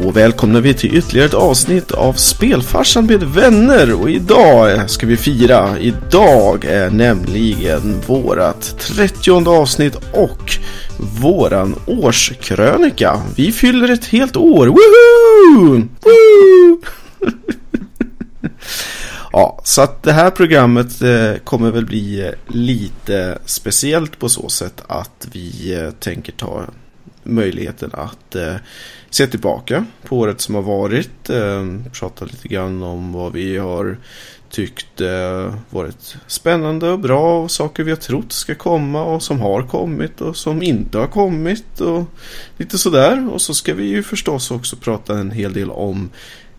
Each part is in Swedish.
Då välkomnar vi till ytterligare ett avsnitt av Spelfarsan med vänner och idag ska vi fira. Idag är nämligen vårat 30 avsnitt och våran årskrönika. Vi fyller ett helt år. Woohoo! Woo! Ja, så att det här programmet eh, kommer väl bli eh, lite speciellt på så sätt att vi eh, tänker ta möjligheten att eh, se tillbaka på året som har varit. Eh, prata lite grann om vad vi har tyckt eh, varit spännande och bra och saker vi har trott ska komma och som har kommit och som inte har kommit och lite sådär. Och så ska vi ju förstås också prata en hel del om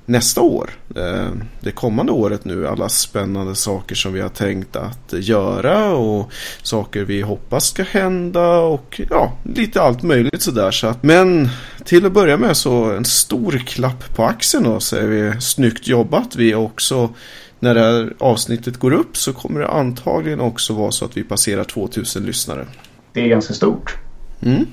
nästa år. Eh, det kommande året nu. Alla spännande saker som vi har tänkt att göra och saker vi hoppas ska hända och ja, lite allt möjligt sådär. Så att, men till att börja med så en stor klapp på axeln och säger vi snyggt jobbat. Vi också när det här avsnittet går upp så kommer det antagligen också vara så att vi passerar 2000 lyssnare. Det är ganska stort. Mm.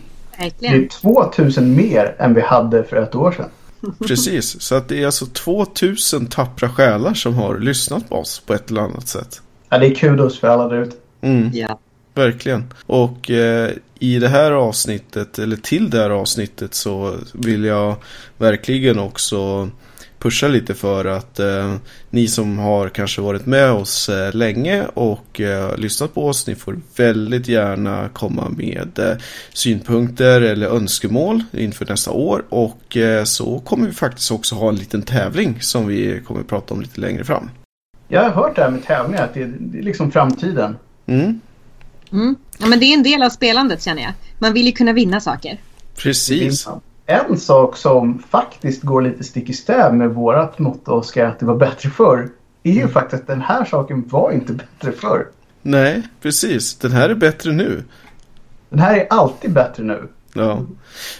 Det är 2000 mer än vi hade för ett år sedan. Precis, så att det är alltså 2000 tappra själar som har lyssnat på oss på ett eller annat sätt. Ja, det är kudos för alla där ute. Mm. Ja. Verkligen. Och eh, i det här avsnittet, eller till det här avsnittet så vill jag verkligen också pusha lite för att eh, ni som har kanske varit med oss eh, länge och eh, lyssnat på oss, ni får väldigt gärna komma med eh, synpunkter eller önskemål inför nästa år och eh, så kommer vi faktiskt också ha en liten tävling som vi kommer prata om lite längre fram. Jag har hört det här med tävlingar, att det är, det är liksom framtiden. Mm. Mm. Ja, men det är en del av spelandet känner jag. Man vill ju kunna vinna saker. Precis en sak som faktiskt går lite stick i stäv med vårat motto Oskar att det var bättre förr. Är ju mm. faktiskt att den här saken var inte bättre förr. Nej, precis. Den här är bättre nu. Den här är alltid bättre nu. Ja.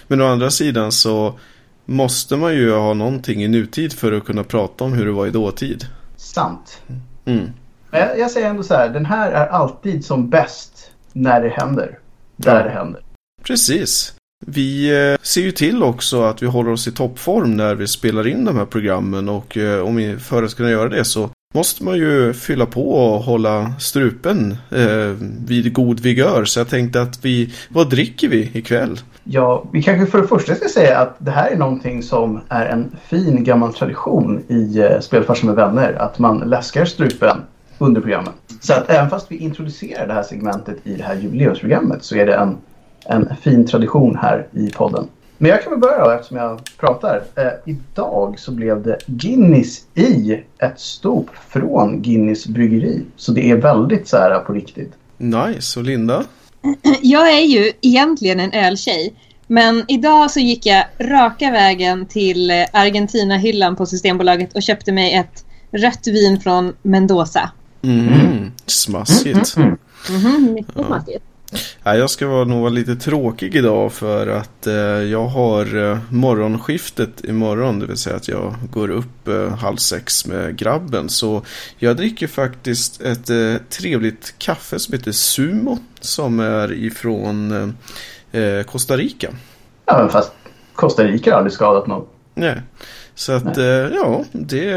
Men å andra sidan så måste man ju ha någonting i nutid för att kunna prata om hur det var i dåtid. Sant. Mm. Men jag, jag, säger ändå så här, den här är alltid som bäst när det händer. Där ja. det händer. Precis. Vi eh, ser ju till också att vi håller oss i toppform när vi spelar in de här programmen och eh, om vi för att kunna göra det så måste man ju fylla på och hålla strupen eh, vid god vigör. Så jag tänkte att vi, vad dricker vi ikväll? Ja, vi kanske för det första ska säga att det här är någonting som är en fin gammal tradition i eh, Spelfarsen med vänner. Att man läskar strupen under programmet. Så att även fast vi introducerar det här segmentet i det här jubileumsprogrammet så är det en en fin tradition här i podden. Men jag kan väl börja då eftersom jag pratar. Eh, idag så blev det Guinness i ett stop från Guinness bryggeri. Så det är väldigt så här på riktigt. Nice. Och Linda? Jag är ju egentligen en öltjej. Men idag så gick jag raka vägen till Argentina-hyllan på Systembolaget och köpte mig ett rött vin från Mendoza. Mm, mm. smaskigt. Mm, mm, mm. mycket ja. smaskigt. Ja, jag ska vara nog vara lite tråkig idag för att eh, jag har eh, morgonskiftet imorgon. Det vill säga att jag går upp eh, halv sex med grabben. Så jag dricker faktiskt ett eh, trevligt kaffe som heter Sumo. Som är ifrån Costa Rica. Ja, men fast Costa Rica har aldrig skadat någon. Nej, så att ja, det,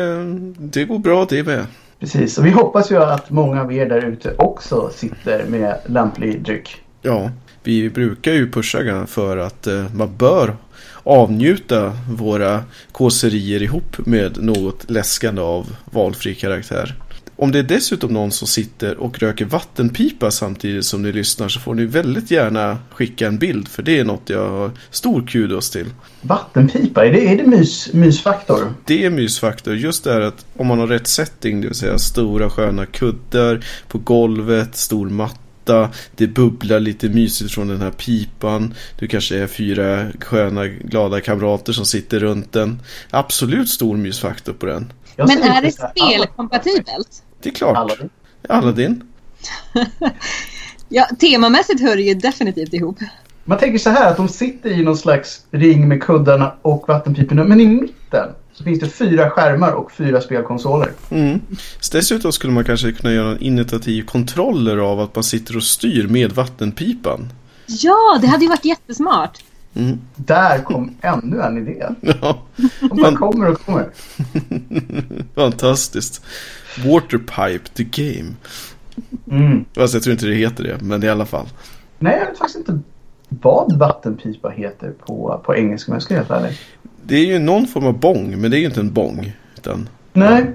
det går bra det med. Precis, och vi hoppas ju att många av er där ute också sitter med lämplig dryck. Ja, vi brukar ju pusha för att eh, man bör avnjuta våra kåserier ihop med något läskande av valfri karaktär. Om det är dessutom någon som sitter och röker vattenpipa samtidigt som ni lyssnar så får ni väldigt gärna skicka en bild för det är något jag har stor kudos till. Vattenpipa, är det, är det mys, mysfaktor? Det är mysfaktor, just det här att om man har rätt setting, det vill säga stora sköna kuddar på golvet, stor matta det bubblar lite mysigt från den här pipan. Du kanske är fyra sköna glada kamrater som sitter runt den. Absolut stor mysfaktor på den. Men är det spelkompatibelt? Det är klart. Aladdin. Aladdin. ja, temamässigt hör det ju definitivt ihop. Man tänker så här att de sitter i någon slags ring med kuddarna och vattenpiporna. Men i mitten så finns det fyra skärmar och fyra spelkonsoler. Mm. Så dessutom skulle man kanske kunna göra en initiativ kontroller av att man sitter och styr med vattenpipan. Ja, det hade ju varit jättesmart. Mm. Där kom ännu en idé. Ja, man kommer och kommer. fantastiskt. Waterpipe the game. Mm. Fast jag tror inte det heter det, men i alla fall. Nej, jag vet faktiskt inte vad vattenpipa heter på, på engelska om jag ska vara helt ärlig. Det är ju någon form av bong, men det är ju inte en bong. Utan, Nej.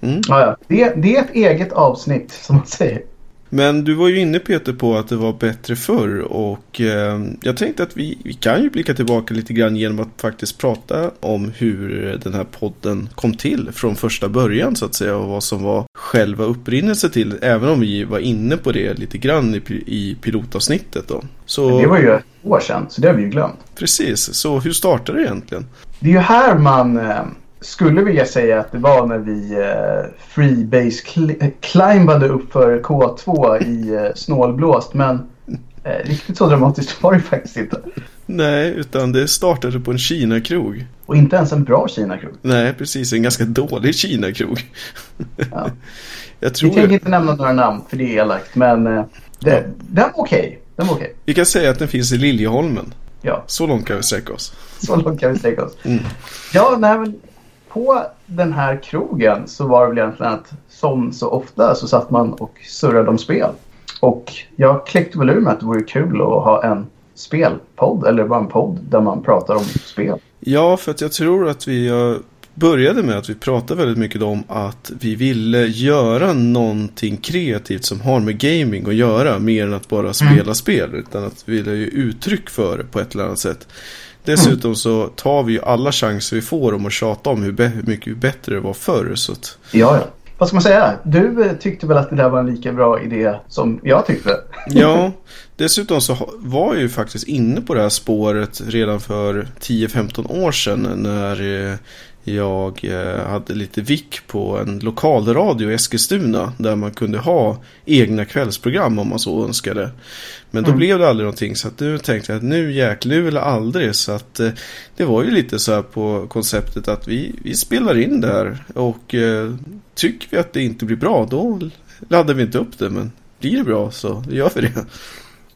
Mm. Ja, ja. Det, det är ett eget avsnitt som man säger. Men du var ju inne Peter på att det var bättre förr och eh, jag tänkte att vi, vi kan ju blicka tillbaka lite grann genom att faktiskt prata om hur den här podden kom till från första början så att säga och vad som var själva upprinnelse till även om vi var inne på det lite grann i, i pilotavsnittet då. Så Det var ju ett år sedan, så det har vi ju glömt. precis, så hur startade det egentligen? Det är ju här man eh, skulle vilja säga att det var när vi eh, freebase cl- climbade upp för K2 i eh, snålblåst. Men eh, riktigt så dramatiskt var det faktiskt inte. Nej, utan det startade på en Kina-krog. Och inte ens en bra Kina-krog. Nej, precis, en ganska dålig Kina-krog. Ja. Jag Vi tror tänker inte nämna några namn för det är elakt. Men eh, det, den var okej. Den var okej. vi kan säga att den finns i Liljeholmen. Ja, Så långt kan vi sträcka oss. så långt kan vi sträcka oss. Mm. Ja, nej men på den här krogen så var det väl egentligen att som så ofta så satt man och surrade om spel. Och jag kläckte väl ur mig att det vore kul att ha en spelpodd eller bara en podd där man pratar om spel. Ja, för att jag tror att vi började med att vi pratade väldigt mycket om att vi ville göra någonting kreativt som har med gaming att göra mer än att bara spela spel. Utan att vi ville ju uttryck för det på ett eller annat sätt. Dessutom så tar vi ju alla chanser vi får om att tjata om hur, hur mycket bättre det var förr. Så att, Ja, ja. Vad ska man säga? Du eh, tyckte väl att det där var en lika bra idé som jag tyckte? ja, dessutom så var jag ju faktiskt inne på det här spåret redan för 10-15 år sedan när eh, jag eh, hade lite vick på en lokalradio i Eskilstuna där man kunde ha egna kvällsprogram om man så önskade. Men då Mm. blev det aldrig någonting så att nu tänkte jag att nu jäklar nu eller aldrig så att eh, det var ju lite så här på konceptet att vi, vi spelar in det här och eh, tycker vi att det inte blir bra då laddar vi inte upp det men blir det bra så gör vi det.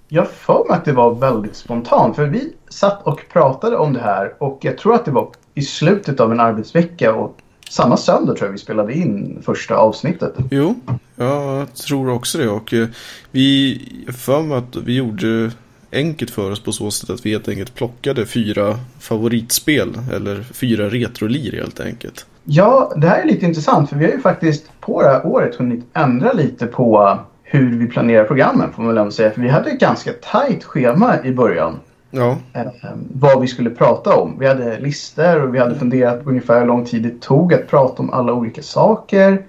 Jag för mig att det var väldigt spontant. För vi satt och pratade om det här och jag tror att det var i slutet av en arbetsvecka. Och samma söndag tror jag vi spelade in första avsnittet. Jo, jag tror också det och eh, vi för mig att vi gjorde enkelt för oss på så sätt att vi helt enkelt plockade fyra favoritspel eller fyra retrolir helt enkelt. Ja, det här är lite intressant för vi har ju faktiskt på det här året hunnit ändra lite på hur vi planerar programmen får man väl ändå säga. För vi hade ett ganska tajt schema i början. Ja, eh, vad vi skulle prata om. Vi hade listor och vi hade funderat på ungefär hur lång tid det tog att prata om alla olika saker.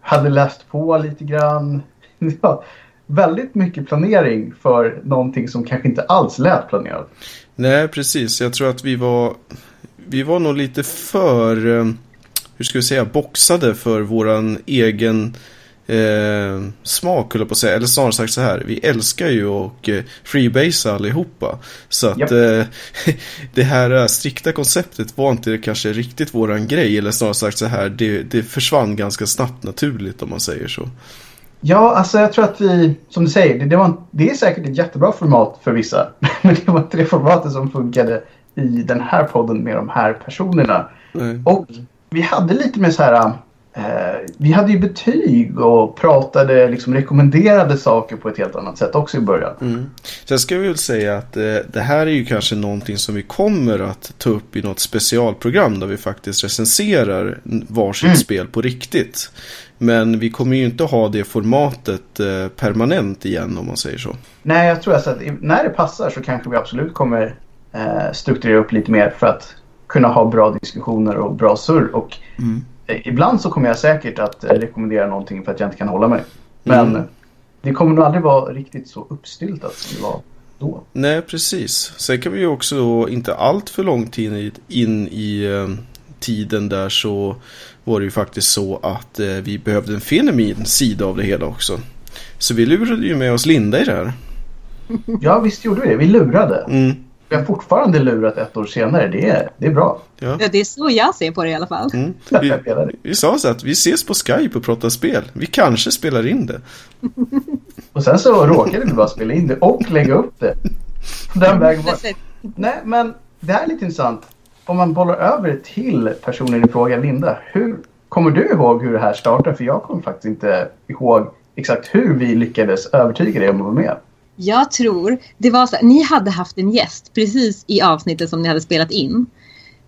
Hade läst på lite grann. Ja, väldigt mycket planering för någonting som kanske inte alls lät planerat. nej precis. Jag tror att vi var vi var nog lite för eh, hur ska vi säga boxade för våran egen eh, smak höll jag på att säga. Eller snarare sagt så här. Vi älskar ju och eh, freebase allihopa. Så att Japp. eh, det här eh, strikta konceptet var inte kanske riktigt våran grej. Eller snarare sagt så här. Det, det försvann ganska snabbt naturligt om man säger så. Ja, alltså jag tror att vi, som du säger, det, det, var, det är säkert ett jättebra format för vissa. Men det var inte det formatet som funkade i den här podden med de här personerna. Nej. Och vi hade lite med så här. Eh, vi hade ju betyg och pratade, liksom rekommenderade saker på ett helt annat sätt också i början. Mm. Sen ska vi väl säga att eh, det här är ju kanske någonting som vi kommer att ta upp i något specialprogram där vi faktiskt recenserar varsitt Mm. spel på riktigt. Men vi kommer ju inte ha det formatet eh, permanent igen om man säger så. Nej, jag tror alltså att när det passar så kanske vi absolut kommer eh, strukturera upp lite mer för att kunna ha bra diskussioner och bra surr. Och Mm. Ibland så kommer jag säkert att eh, rekommendera någonting för att jag inte kan hålla mig. Men Mm. det kommer nog aldrig vara riktigt så uppstyltat som det var då. Nej, precis. Sen kan vi ju också inte allt för lång tid in i eh, tiden där så var det ju faktiskt så att eh, vi behövde en fenemin sida av det hela också. Så vi lurade ju med oss Linda i det här. Ja, visst gjorde vi det. Vi lurade. Mm. Vi har fortfarande lurat ett år senare. Det är, det är bra. Ja. Ja, det är så jag ser på det i alla fall. Mm. Vi, vi sa så att vi ses på Skype och pratar spel. Vi kanske spelar in det. Och sen så råkade vi bara spela in det och lägga upp det. Den vägen var nej, men det här är lite intressant. Om man bollar över till personen i fråga, Linda. Hur kommer du ihåg hur det här startade? För jag kommer faktiskt inte ihåg exakt hur vi lyckades övertyga dig om att vara med. Jag tror det var så här, ni hade haft en gäst precis i avsnittet som ni hade spelat in.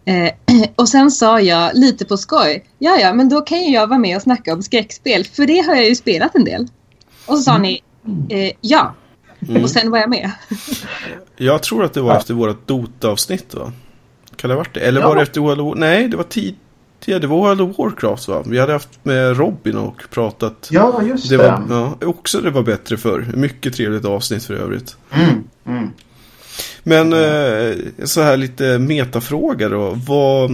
Eh, och sen sa jag lite på skoj, ja ja men då kan ju jag vara med och snacka om skräckspel för det har jag ju spelat en del. Och så sa ni, eh, ja. Mm. Och sen var jag med. Jag tror att det var Ja. efter vårt Dota-avsnitt va? Kan det ha varit det? Eller Ja. var det efter World of War? Nej, det var tid... Ja, det var World of Warcraft va? Vi hade haft med Robin och pratat. Ja, just Det var, ja, också det var bättre för. Mycket trevligt avsnitt för övrigt. Mm, mm. Men eh, så här lite metafråga då. Vad,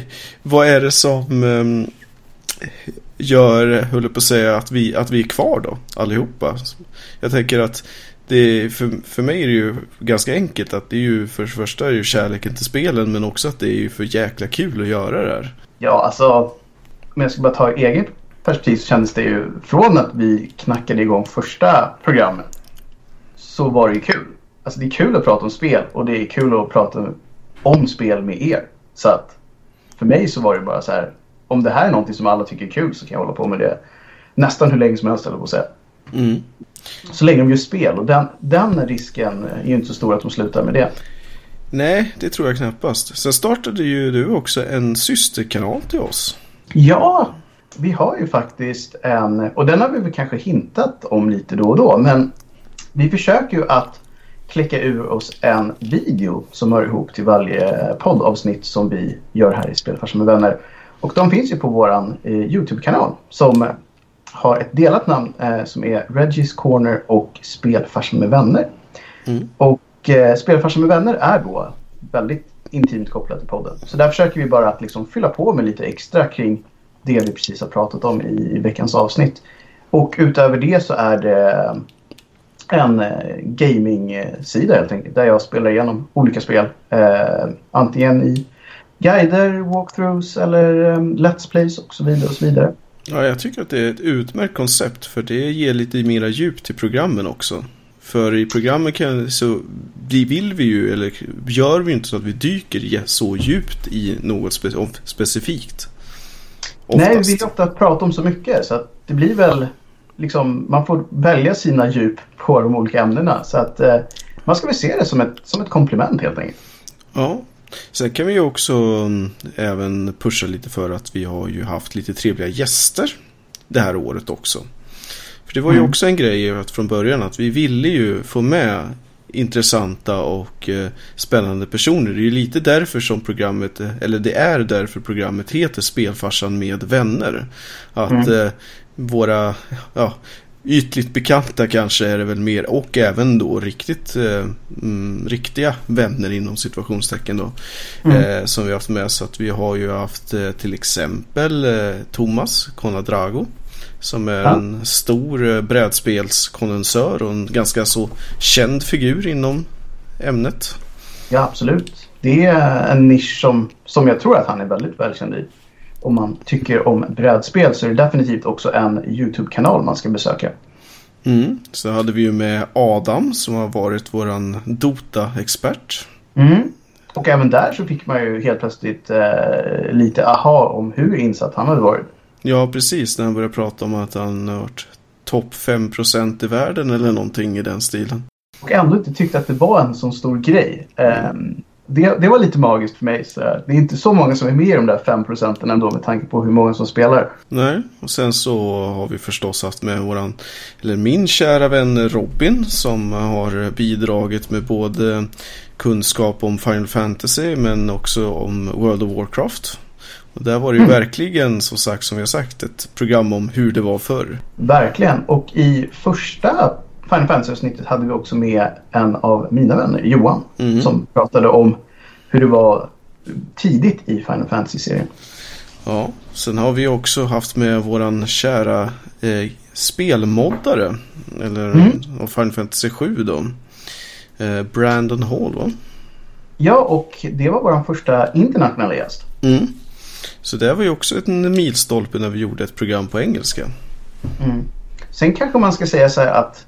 vad är det som eh, gör, höll på att säga, att vi, att vi är kvar då? Allihopa. Jag tänker att det, för, för mig är det ju ganska enkelt att det är ju för det första är det ju kärleken till spelen men också att det är ju för jäkla kul att göra det här. Ja, alltså om jag ska bara ta eget perspektiv så kändes det ju från att vi knackade igång första programmet så var det ju kul. Alltså det är kul att prata om spel och det är kul att prata om spel med er. Så att för mig så var det bara så här om det här är någonting som alla tycker är kul så kan jag hålla på med det nästan hur länge som helst eller på att säga. Mm. Så länge de gör spel och den, den risken är ju inte så stor att de slutar med det. Nej, det tror jag knappast. Sen startade ju du också en systerkanal till oss. Ja, vi har ju faktiskt en, och den har vi väl kanske hintat om lite då och då, men vi försöker ju att klicka ur oss en video som hör ihop till varje poddavsnitt som vi gör här i Spelfarsan med vänner. Och de finns ju på våran eh, Youtube-kanal som har ett delat namn eh, som är Reggies Corner och Spelfarsan med vänner. Mm. Och eh, Spelfarsan med vänner är då väldigt intimt kopplat till podden. Så där försöker vi bara att liksom fylla på med lite extra kring det vi precis har pratat om i, i veckans avsnitt. Och utöver det så är det eh, en eh, gaming-sida helt enkelt. Där jag spelar igenom olika spel. Eh, antingen i guider, walkthroughs eller eh, let's plays och så vidare och så vidare. Ja, jag tycker att det är ett utmärkt koncept för det ger lite mera djup till programmen också. För i programmen kan, så vi vill vi ju, eller gör vi inte så att vi dyker så djupt i något spe, specifikt. Nej, vi Oftast. vill ofta prata om så mycket så att det blir väl liksom, man får välja sina djup på de olika ämnena. Så att eh, man ska väl se det som ett, som ett komplement helt enkelt. Ja. Sen kan vi ju också mm, även pusha lite för att vi har ju haft lite trevliga gäster det här året också. För det var ju Mm. också en grej att från början att vi ville ju få med intressanta och eh, spännande personer. Det är ju lite därför som programmet, eller det är därför programmet heter Spelfarsan med vänner. Att Mm. eh, våra, ja, ytligt bekanta kanske är det väl mer och även då riktigt eh, mm, riktiga vänner inom situationstecken då. Mm. Eh, som vi har haft med så att vi har ju haft eh, till exempel eh, Thomas Conadrago. Som är Ja. en stor eh, brädspelskondensör och en ganska så känd figur inom ämnet. Ja, absolut. Det är en nisch som, som jag tror att han är väldigt välkänd i. Om man tycker om brädspel så är det definitivt också en YouTube-kanal man ska besöka. Mm. Så hade vi ju med Adam som har varit våran Dota-expert. Mm. Och även där så fick man ju helt plötsligt eh, lite aha om hur insatt han hade varit. Ja, precis. När han började prata om att han har varit topp 5% i världen eller någonting i den stilen. Och ändå inte tyckte att det var en sån stor grej. Ehm, det, det var lite magiskt för mig. Så det är inte så många som är med i de där 5 procenten ändå med tanke på hur många som spelar. Nej, och sen så har vi förstås haft med våran, eller min kära vän Robin som har bidragit med både kunskap om Final Fantasy men också om World of Warcraft. Och där var det ju Mm. verkligen som sagt som vi har sagt ett program om hur det var förr. Verkligen. Och i första Final Fantasy-avsnittet hade vi också med en av mina vänner, Johan. Mm. Som pratade om hur det var tidigt i Final Fantasy-serien. Ja, sen har vi också haft med våran kära eh, spelmoddare. Eller Mm. av Final Fantasy 7 då. Eh, Brandon Hall va? Ja, och det var vår första internationella gäst. Mm. Så det var ju också en milstolpe när vi gjorde ett program på engelska. Mm. Sen kanske man ska säga så här att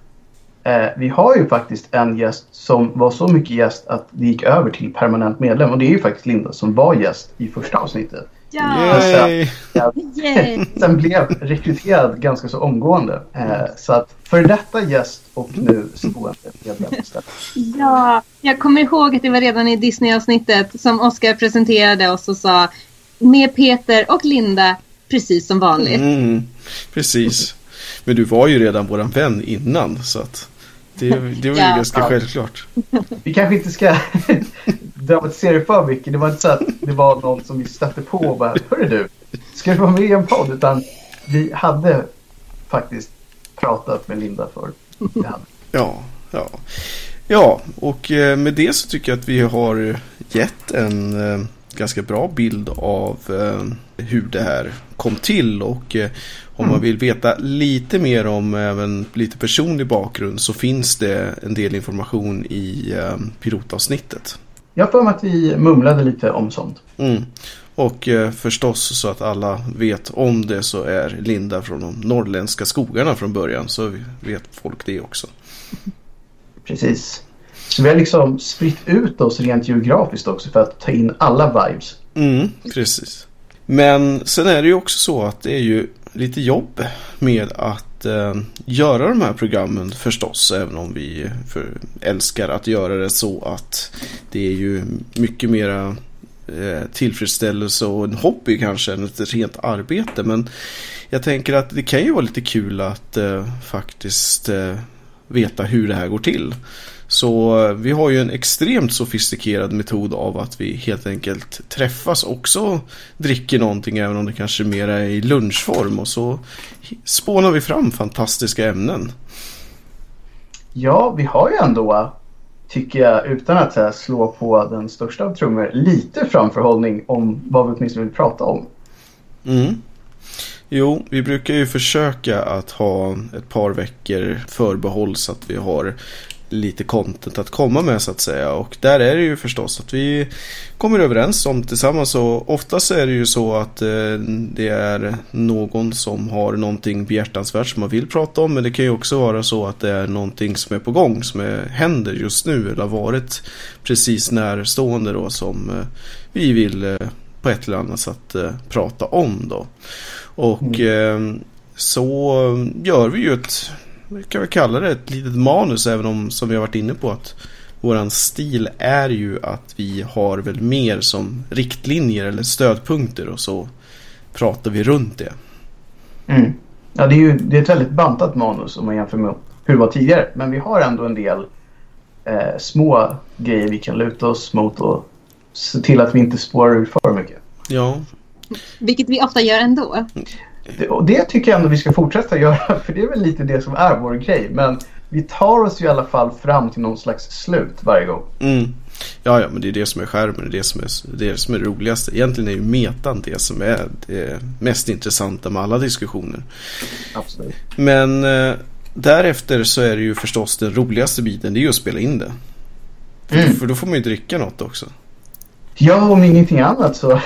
Eh, vi har ju faktiskt en gäst som var så mycket gäst att det gick över till permanent medlem. Och det är ju faktiskt Linda som var gäst i första avsnittet. Ja! Yay. Sen blev rekryterad ganska så omgående. Eh, så att för detta gäst och nu stående medlem. Ja, jag kommer ihåg att det var redan i Disney-avsnittet som Oscar presenterade oss och sa med Peter och Linda precis som vanligt. Mm, precis. Men du var ju redan våran vän innan så att det, det var ju Ja. ganska Ja. självklart. Vi kanske inte ska dramatisera det för mycket. Det var inte så att det var någon som vi stötte på och bara Hörru du, ska du vara med i en podd? Utan vi hade faktiskt pratat med Linda för. Det hade. Ja, ja. Ja, och eh, med det så tycker jag att vi har gett en eh, ganska bra bild av eh, hur det här kom till och eh, om man vill veta lite mer om även lite personlig bakgrund så finns det en del information i eh, pilotavsnittet. Jag för mig att vi mumlade lite om sånt. Mm. Och eh, förstås så att alla vet om det så är Linda från de norrländska skogarna från början så vet folk det också. Precis. Så vi har liksom spritt ut oss rent geografiskt också för att ta in alla vibes. Mm, precis. Men sen är det ju också så att det är ju lite jobb med att eh, göra de här programmen förstås. Även om vi för, älskar att göra det så att det är ju mycket mera eh, tillfredsställelse och en hobby kanske än ett rent arbete. Men jag tänker att det kan ju vara lite kul att eh, faktiskt eh, veta hur det här går till. Så vi har ju en extremt sofistikerad metod av att vi helt enkelt träffas också dricker någonting även om det kanske mer är i lunchform och så spånar vi fram fantastiska ämnen. Ja, vi har ju ändå, tycker jag, utan att här, slå på den största av trummor, lite framförhållning om vad vi åtminstone vill prata om. Mm. Jo, vi brukar ju försöka att ha ett par veckor förbehåll så att vi har lite content att komma med så att säga. Och där är det ju förstås att vi kommer överens om tillsammans och oftast är det ju så att eh, det är någon som har någonting behjärtansvärt som man vill prata om. Men det kan ju också vara så att det är någonting som är på gång som är, händer just nu eller har varit precis närstående då som eh, vi vill eh, på ett eller annat sätt prata om då. Och eh, så gör vi ju ett, vi kan väl kalla det ett litet manus även om som vi har varit inne på att våran stil är ju att vi har väl mer som riktlinjer eller stödpunkter och så pratar vi runt det. Mm. Ja, det är ju det är ett väldigt bantat manus om man jämför med hur det var tidigare. Men vi har ändå en del eh, små grejer vi kan luta oss mot och se till att vi inte spårar ur för mycket. Ja, Vilket vi ofta gör ändå. Det, och det tycker jag ändå vi ska fortsätta göra för det är väl lite det som är vår grej. Men vi tar oss ju i alla fall fram till någon slags slut varje gång. mm. ja, ja, men det är det som är skärmen, det är det som är det, är det som är det roligaste. Egentligen är ju metan det som är det mest intressanta med alla diskussioner. Absolut. Men eh, därefter så är det ju förstås den roligaste biten, det är ju att spela in det. För, Mm. för då får man ju dricka något också. Ja, om ingenting annat så...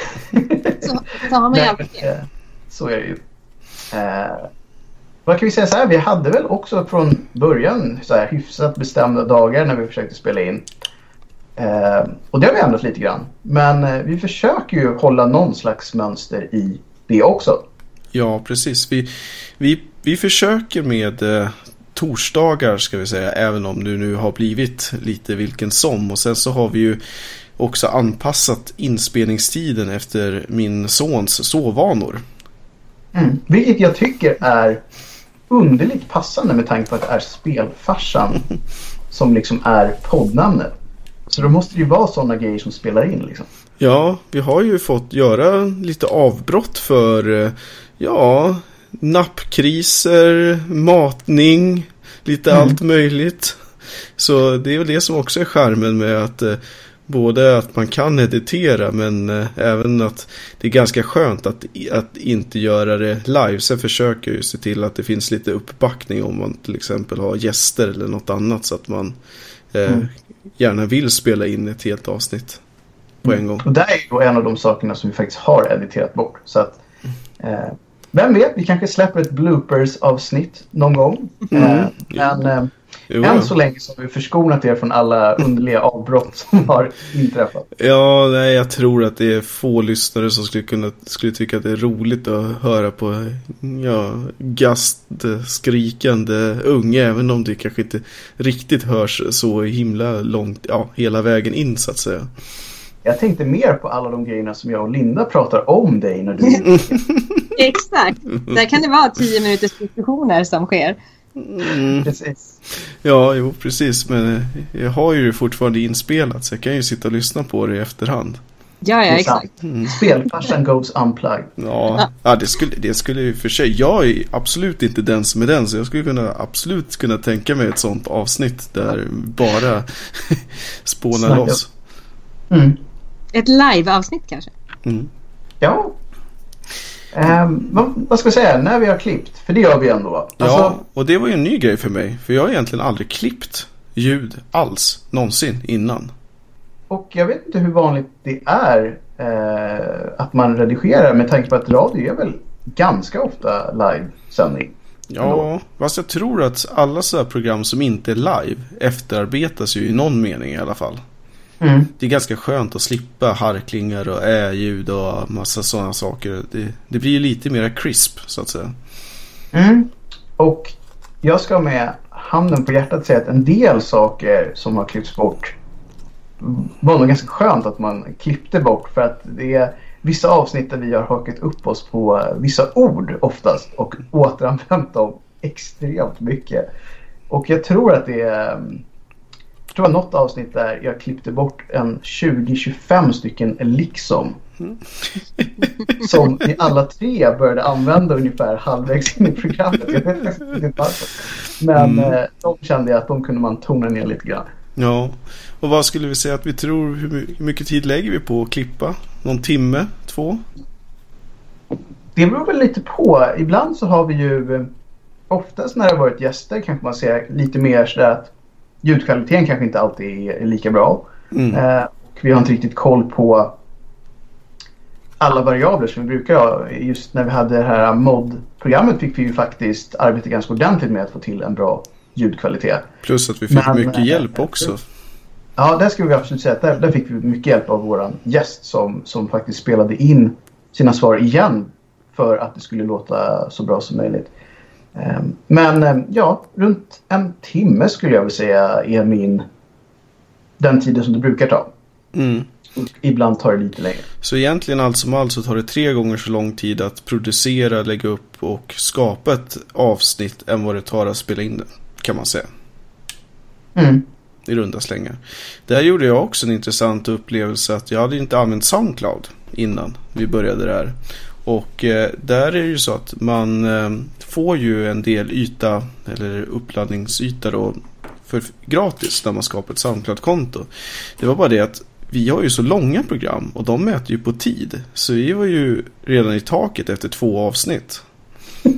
Så, så har man ju Nej, alltid men, eh, så är det ju. Eh, vad kan vi säga så här? Vi hade väl också från början så här hyfsat bestämda dagar när vi försökte spela in. Eh, och det har vi ändrat lite grann. Men eh, vi försöker ju hålla någon slags mönster i det också. Ja, precis. Vi, vi, vi försöker med eh, torsdagar ska vi säga, även om det nu har blivit lite vilken som. Och sen så har vi ju också anpassat inspelningstiden efter min sons sovvanor. Mm. Vilket jag tycker är underligt passande med tanke på att det är spelfarsan som liksom är poddnamnet. Så då måste det ju vara sådana grejer som spelar in liksom. Ja, vi har ju fått göra lite avbrott för, eh, ja, nappkriser, matning, lite Mm. allt möjligt. Så det är väl det som också är skärmen med att eh, både att man kan editera men eh, även att det är ganska skönt att, att inte göra det live. Sen försöker jag ju se till att det finns lite uppbackning om man till exempel har gäster eller något annat så att man eh, Mm. gärna vill spela in ett helt avsnitt på en gång. Och det är ju en av de sakerna som vi faktiskt har editerat bort. Så att, eh, vem vet, vi kanske släpper ett bloopers-avsnitt någon gång. Mm. Eh, men eh, Jo, Än så länge så har vi förskonat er från alla underliga avbrott som har inträffat. Ja, nej, jag tror att det är få lyssnare som skulle, kunna, skulle tycka att det är roligt att höra på ja, gastskrikande unga, även om det kanske inte riktigt hörs så himla långt, ja, hela vägen in så att säga. Jag tänkte mer på alla de grejerna som jag och Linda pratar om dig när du Exakt. Där kan det vara tio minuters diskussioner som sker. Mm. Precis. Ja, jo, precis. Men jag har ju fortfarande inspelat så jag kan ju sitta och lyssna på det i efterhand. Ja, ja, exakt. Spelfarsan goes unplugged. Ja, ja det, skulle, det skulle ju för sig. Jag är absolut inte den som är den. Så jag skulle kunna absolut kunna tänka mig ett sånt avsnitt där bara spåna Snacka. loss. Mm. Ett live-avsnitt kanske. Mm. Ja. Vad, vad ska jag säga? När vi har klippt. För det gör vi ändå. Alltså, Ja, och det var ju en ny grej för mig. För jag har egentligen aldrig klippt ljud alls någonsin innan. Och jag vet inte hur vanligt det är eh, att man redigerar med tanke på att radio är väl ganska ofta livesändning. Ja, fast jag tror att alla sådana program som inte är live efterarbetas ju i någon mening i alla fall. Mm. Det är ganska skönt att slippa harklingar och ä-ljud och massa sådana saker. Det, det blir ju lite mer crisp så att säga. Mm. Och jag ska med handen på hjärtat säga att en del saker som har klippts bort var nog ganska skönt att man klippte bort för att det är vissa avsnitt där vi har hakat upp oss på vissa ord oftast och återanvänt dem extremt mycket. Och jag tror att det är mm, tror det var något avsnitt där jag klippte bort en 20-25 stycken liksom. Som vi alla tre började använda ungefär halvvägs in i programmet. Jag vet inte varför. Men Mm. eh, de kände jag att de kunde man tona ner lite grann. Ja, och vad skulle vi säga att vi tror, hur mycket tid lägger vi på att klippa? Någon timme? Två? Det beror väl lite på. Ibland så har vi ju eh, oftast när det har varit gäster kanske man ser lite mer sådär att ljudkvaliteten kanske inte alltid är, lika bra. Mm. Eh, och vi har inte riktigt koll på alla variabler som vi brukar ha. Just när vi hade det här mod-programmet fick vi ju faktiskt arbeta ganska ordentligt med att få till en bra ljudkvalitet. Plus att vi fick Men, mycket eh, hjälp också. Ja, där skulle vi absolut säga där, där fick vi mycket hjälp av våran gäst som, som faktiskt spelade in sina svar igen för att det skulle låta så bra som möjligt. Ehm, Men eh, ja, runt en timme skulle jag vilja säga är min den tiden som det brukar ta. Mm. Ibland tar det lite längre. Så egentligen allt som allt så tar det tre gånger så lång tid att producera, lägga upp och skapa ett avsnitt än vad det tar att spela in det. Kan man säga. Mm. I runda slängar. Där gjorde jag också en intressant upplevelse att jag hade inte använt Soundcloud innan vi började det här. Och eh, där är det ju så att man eh, får ju en del yta eller uppladdningsyta då för gratis när man skapar ett Soundcloud-konto. Det var bara det att vi har ju så långa program och de mäter ju på tid. Så vi var ju redan i taket efter två avsnitt.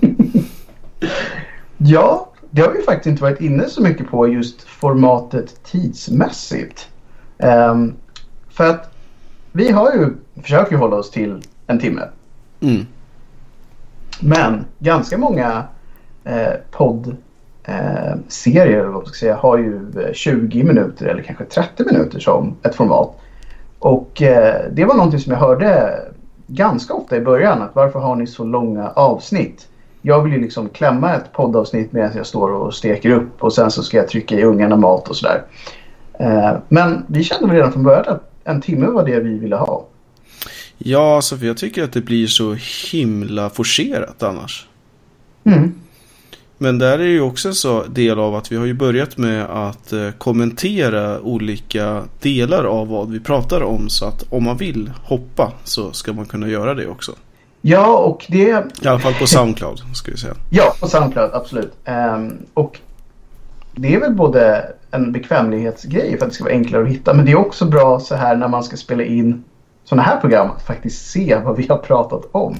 Ja, det har vi faktiskt inte varit inne så mycket på just formatet tidsmässigt. Um, för att vi har ju, försöker ju hålla oss till en timme. Mm. Men ganska många eh, poddserier eh, man ska säga, har ju eh, 20 minuter eller kanske 30 minuter som ett format. Och eh, det var någonting som jag hörde ganska ofta i början. Att varför har ni så långa avsnitt? Jag vill ju liksom klämma ett poddavsnitt medan jag står och steker upp och sen så ska jag trycka i ungarna mat och sådär. Eh, men vi kände väl redan från början att en timme var det vi ville ha. Ja, alltså för jag tycker att det blir så himla forcerat annars. Mm. Men där är ju också en så del av att vi har ju börjat med att eh, kommentera olika delar av vad vi pratar om. Så att om man vill hoppa så ska man kunna göra det också. Ja, och det I alla fall på Soundcloud ska vi säga. Ja, på Soundcloud, absolut. Ehm, och det är väl både en bekvämlighetsgrej för att det ska vara enklare att hitta. Men det är också bra så här när man ska spela in sådana här program att faktiskt se vad vi har pratat om.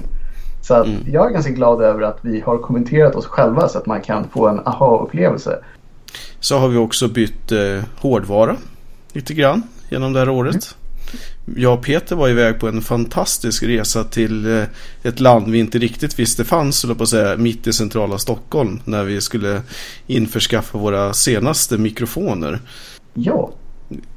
Så att Mm. jag är ganska glad över att vi har kommenterat oss själva så att man kan få en aha-upplevelse. Så har vi också bytt eh, hårdvara lite grann genom det här året. Jag och Peter var iväg på en fantastisk resa till eh, ett land vi inte riktigt visste fanns, på att säga, mitt i centrala Stockholm. När vi skulle införskaffa våra senaste mikrofoner. Ja,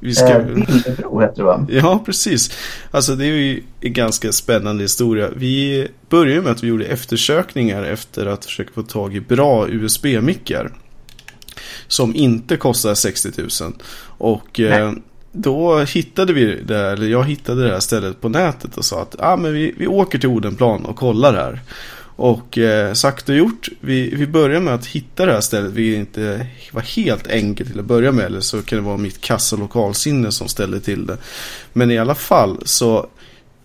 Vi ska... eh, Billebro heter det va? Ja, precis. Alltså det är ju en ganska spännande historia. Vi började med att vi gjorde eftersökningar efter att försöka få tag i bra USB-mickar. Som inte kostar 60 000. Och eh, då hittade vi det, eller jag hittade det här stället på nätet och sa att ah, men vi, vi åker till Odenplan och kollar här. Och eh, sagt och gjort, vi, vi börjar med att hitta det här stället, vilket inte var helt enkelt till att börja med. Eller så kan det vara mitt kassa lokalsinne som ställde till det. Men i alla fall så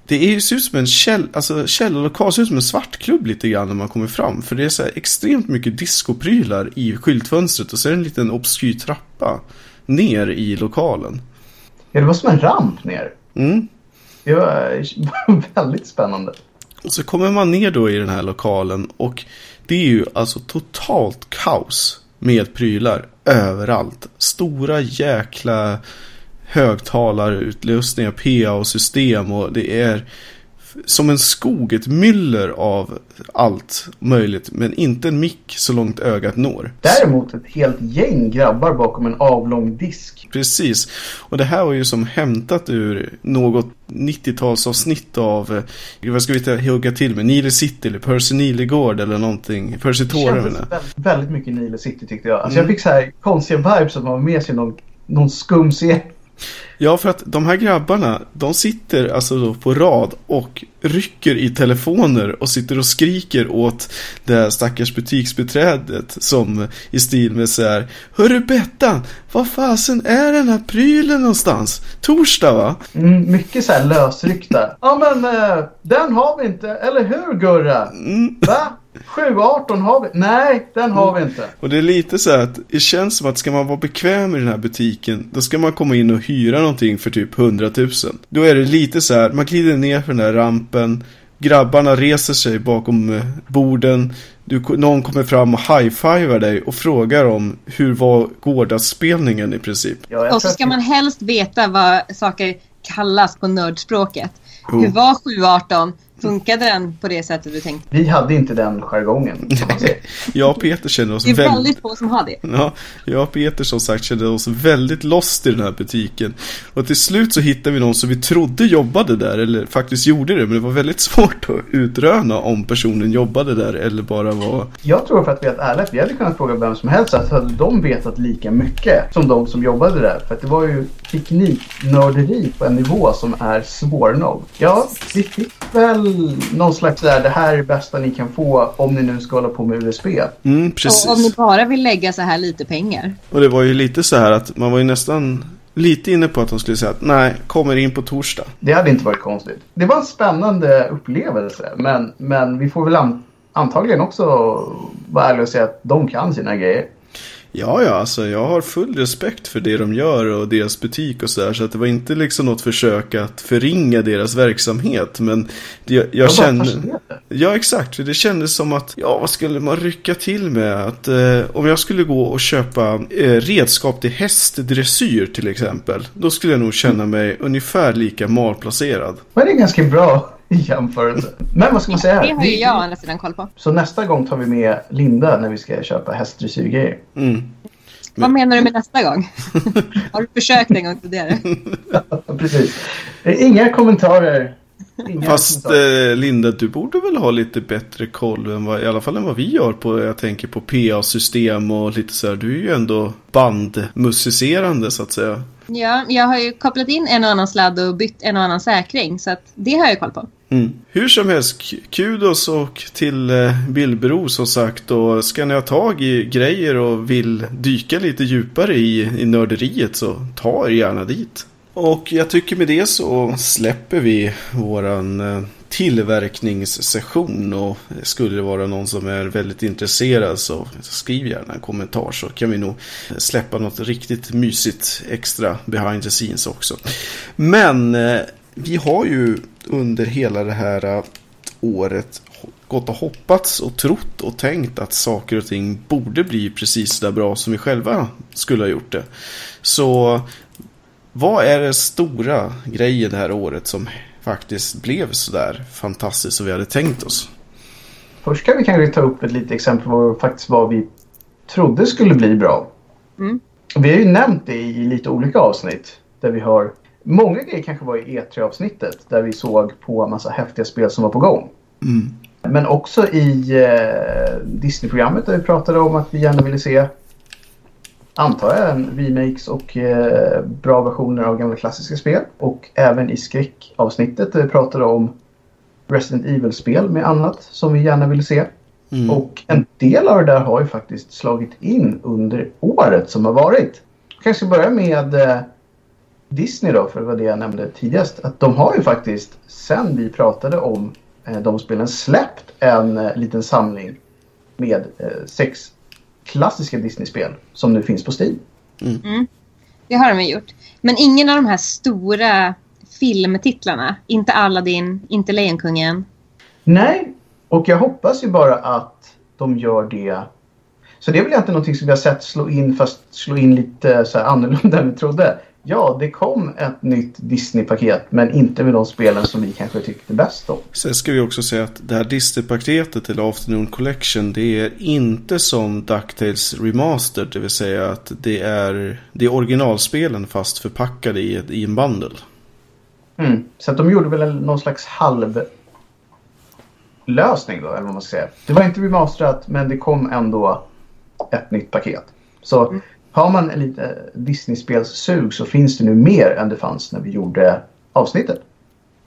det är ju ser ut som en käll, alltså källarlokal, ser ut som en svartklubb lite grann när man kommer fram. För det är så här extremt mycket discoprylar i skyltfönstret och så är det en liten obskyr trappa ner i lokalen. Ja, det var som en ramp ner. Mm. Det var väldigt spännande. Och så kommer man ner då i den här lokalen och det är ju alltså totalt kaos med prylar överallt. Stora jäkla högtalarutlösningar, PA och system och det är som en skog, ett myller av allt möjligt. Men inte en mick så långt ögat når. Däremot ett helt gäng grabbar bakom en avlång disk. Precis. Och det här var ju som hämtat ur något 90-talsavsnitt av, eh, vad ska vi hugga till med, Nile City eller Percy Nilegård eller någonting. Percy Det menar jag. väldigt, väldigt mycket Nile City tyckte jag. Alltså Mm. jag fick så här konstiga vibes att man var med sig någon, någon skum serie. Ja, för att de här grabbarna, de sitter alltså då på rad och rycker i telefoner och sitter och skriker åt det här stackars butiksbeträdet som i stil med så här Hörru Bettan, vad fasen är den här prylen någonstans? Torsdag va? Mm, mycket så här lösryckta. Ja men eh, den har vi inte, eller hur Gurra? Mm. Va? 718 har vi? Nej, den har vi inte. Och det är lite så här att det känns som att ska man vara bekväm i den här butiken då ska man komma in och hyra någonting för typ 100 000. Då är det lite så här, man glider ner för den här rampen Grabbarna reser sig bakom eh, borden du, Någon kommer fram och high-fivar dig och frågar om hur var gårdagsspelningen i princip. Ja, Och så ska man helst veta vad saker kallas på nördspråket. Oh. Hur var 718? Funkade den på det sättet du tänkte? Vi hade inte den jargongen. Jag och Peter kände oss Det är väldigt väldigt få som har det. Ja, jag och Peter som sagt kände oss väldigt lost i den här butiken. Och till slut så hittade vi någon som vi trodde jobbade där, eller faktiskt gjorde det. Men det var väldigt svårt att utröna om personen jobbade där eller bara var... Jag tror för att vi är ärligt, vi hade kunnat fråga vem som helst så hade de vetat lika mycket som de som jobbade där. För att det var ju tekniknörderi på en nivå som är svårnådd. Ja, vi fick väl någon slags där, det här är det bästa ni kan få om ni nu ska hålla på med USB. Mm, precis. Och om ni bara vill lägga så här lite pengar. Och det var ju lite så här att man var ju nästan lite inne på att de skulle säga att nej, kommer in på torsdag. Det hade inte varit konstigt. Det var en spännande upplevelse, men, men vi får väl an, antagligen också vara ärliga och säga att de kan sina grejer. Ja, ja, alltså jag har full respekt för det de gör och deras butik och sådär. Så att det var inte liksom något försök att förringa deras verksamhet. Men det, jag, jag fascinerande. Ja, exakt. För det kändes som att, ja, vad skulle man rycka till med? Att eh, om jag skulle gå och köpa eh, redskap till hästdressyr till exempel. Då skulle jag nog känna mig ungefär lika malplacerad. Men det är ganska bra jämförelse. Men vad ska man säga? Det har ju jag å andra sidan koll på. Så nästa gång tar vi med Linda när vi ska köpa hästdressyrgrejer. Mm. Vad menar du med nästa gång? har du försökt en gång tidigare? Precis. Inga kommentarer. Inga Fast kommentarer. eh, Linda, du borde väl ha lite bättre koll än vad, i alla fall än vad vi gör på, jag tänker på PA-system och lite så här. Du är ju ändå bandmusicerande så att säga. Ja, jag har ju kopplat in en och annan sladd och bytt en och annan säkring. Så att det har jag koll på. Mm. Hur som helst, kudos och till eh, Billbro som sagt. Och ska ni ha tag i grejer och vill dyka lite djupare i, i nörderiet så ta er gärna dit. Och jag tycker med det så släpper vi våran eh, tillverkningssession och skulle det vara någon som är väldigt intresserad så skriv gärna en kommentar så kan vi nog släppa något riktigt mysigt extra behind the scenes också. Men eh, vi har ju under hela det här eh, året gått och hoppats och trott och tänkt att saker och ting borde bli precis så där bra som vi själva skulle ha gjort det. Så Vad är den stora grejen det här året som faktiskt blev sådär fantastiskt som vi hade tänkt oss? Först kan vi kanske ta upp ett litet exempel på faktiskt vad vi trodde skulle bli bra. Mm. Vi har ju nämnt det i lite olika avsnitt. Där vi har Många grejer kanske var i E3-avsnittet där vi såg på en massa häftiga spel som var på gång. Mm. Men också i eh, Disney-programmet där vi pratade om att vi gärna ville se antar jag en remakes och eh, bra versioner av gamla klassiska spel. Och även i skräckavsnittet där vi pratade om Resident Evil-spel med annat som vi gärna ville se. Mm. Och en del av det där har ju faktiskt slagit in under året som har varit. Jag kanske börja med eh, Disney då, för det var det jag nämnde tidigast. Att de har ju faktiskt, sen vi pratade om eh, de spelen, släppt en eh, liten samling med eh, sex klassiska Disney-spel som nu finns på Steam. Det har de gjort. Men ingen av de här stora filmtitlarna. Inte Aladdin, inte Lejonkungen. Nej, och jag hoppas ju bara att de gör det. Så det är väl egentligen någonting som vi har sett slå in fast slå in lite så här annorlunda än vi trodde. Ja, det kom ett nytt Disney-paket men inte med de spelen som vi kanske tyckte bäst om. Sen ska vi också säga att det här Disney-paketet eller Afternoon Collection det är inte som DuckTales Remastered. Det vill säga att det är, det är originalspelen fast förpackade i, ett- i en bundle. Mm. Så att de gjorde väl någon slags halv lösning då, eller vad man ska säga. Det var inte remasterat men det kom ändå ett nytt paket. Så har man lite Disney-spelssug så finns det nu mer än det fanns när vi gjorde avsnittet.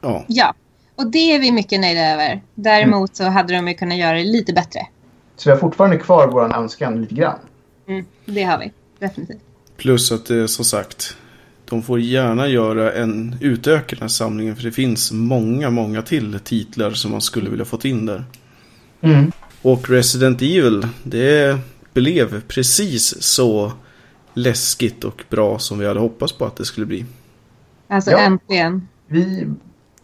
Ja, Ja, och det är vi mycket nöjda över. Däremot så hade de ju kunnat göra det lite bättre. Så vi har fortfarande kvar vår önskan lite grann. Mm, det har vi. Definitivt. plus att det som sagt de får gärna göra en utöka den här samlingen för det finns många, många till titlar som man skulle vilja fått in där. Mm. Och Resident Evil, det blev precis så läskigt och bra som vi hade hoppats på att det skulle bli. Alltså Ja. äntligen. Vi,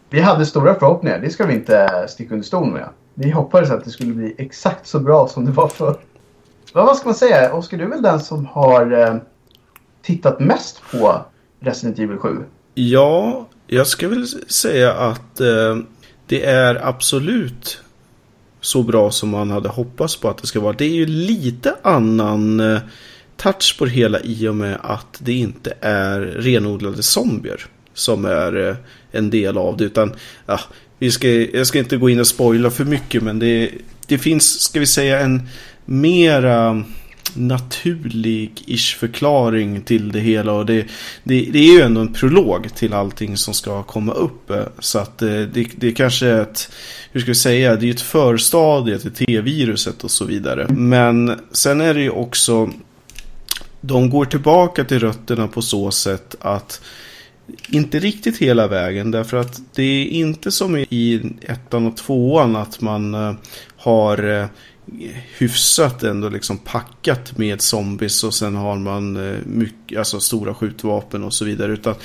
vi hade stora förhoppningar, det ska vi inte sticka under stol med. Vi hoppades att det skulle bli exakt så bra som det var förr. Vad vad ska man säga? Oskar, du är väl den som har eh, tittat mest på Resident Evil 7? Ja, jag ska väl säga att eh, det är absolut så bra som man hade hoppats på att det ska vara. Det är ju lite annan eh, touch på det hela i och med att det inte är renodlade zombier som är eh, en del av det. Utan ja, vi ska, jag ska inte gå in och spoila för mycket men det, det finns, ska vi säga, en mera naturlig-ish förklaring till det hela. Och det, det, det är ju ändå en prolog till allting som ska komma upp. Eh, så att eh, det, det kanske är ett, hur ska vi säga, det är ju ett förstadie till T-viruset och så vidare. Men sen är det ju också, de går tillbaka till rötterna på så sätt att inte riktigt hela vägen därför att det är inte som i ettan och tvåan att man eh, har eh, hyfsat ändå liksom packat med zombies och sen har man eh, mycket, alltså stora skjutvapen och så vidare. Utan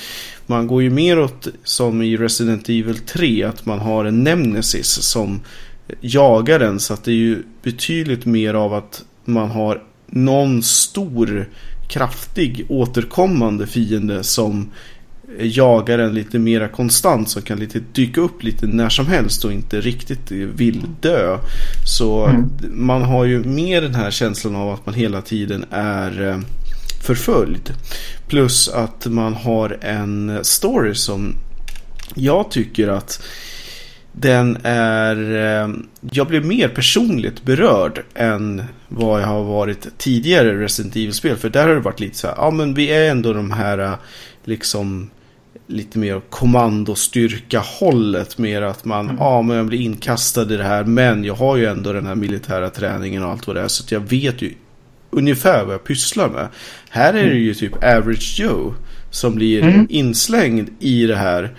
man går ju mer åt som i Resident Evil 3 att man har en Nemesis som jagar en så att det är ju betydligt mer av att man har någon stor kraftig återkommande fiende som jagar en lite mera konstant som kan lite dyka upp lite när som helst och inte riktigt vill dö. Så Mm. man har ju mer den här känslan av att man hela tiden är eh, förföljd. Plus att man har en story som jag tycker att den är... eh, Jag blev mer personligt berörd än vad jag har varit tidigare Resident Evil-spel. För där har det varit lite så här, ja men vi är ändå de här eh, liksom lite mer kommandostyrka hållet. Mer att man, ja men jag blir inkastad i det här men jag har ju ändå den här militära träningen och allt vad det är. Så jag vet ju ungefär vad jag pysslar med. Här är det ju typ average Joe som blir Mm. inslängd i det här.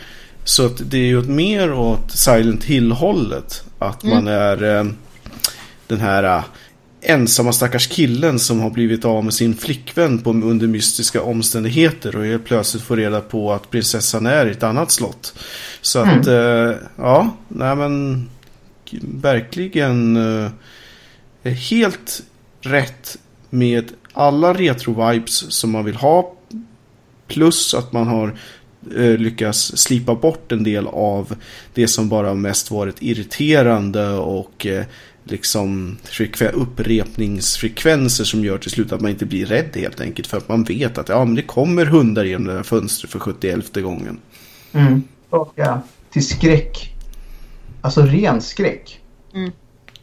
Så att det är ju mer åt Silent Hill-hållet. Att man är eh, den här eh, ensamma stackars killen som har blivit av med sin flickvän på, under mystiska omständigheter och helt plötsligt får reda på att prinsessan är i ett annat slott. Så att, eh, ja, nej men verkligen helt rätt med alla retro-vibes som man vill ha. Plus att man har eh, lyckats slipa bort en del av det som bara mest varit irriterande och eh, liksom upprepningsfrekvenser som gör till slut att man inte blir rädd helt enkelt. För att man vet att ja, men det kommer hundar genom det här fönstret för 71 gången. Mm. Och ja, till skräck. Alltså ren skräck. Mm.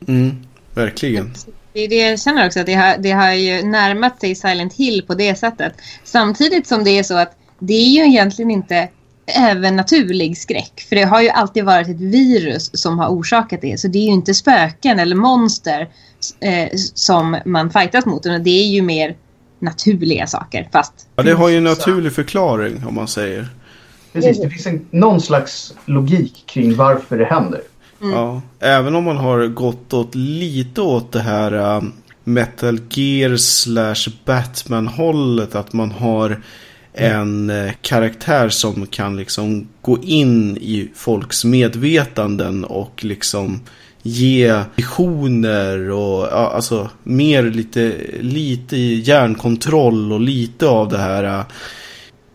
Mm, verkligen. Det är det jag känner också, att det har, det har ju närmat sig Silent Hill på det sättet. Samtidigt som det är så att det är ju egentligen inte övernaturlig skräck. För det har ju alltid varit ett virus som har orsakat det. Så det är ju inte spöken eller monster eh, som man fightas mot. Utan det är ju mer naturliga saker. Fast... Ja, det har ju en naturlig förklaring om man säger. Precis, det finns en, någon slags logik kring varför det händer. Mm. Ja, även om man har gått åt lite åt det här uh, Metal Gear slash Batman hållet. Att man har Mm. en eh, karaktär som kan liksom gå in i folks medvetanden och liksom ge visioner och ja, alltså mer lite, lite hjärnkontroll och lite av det här eh, uh,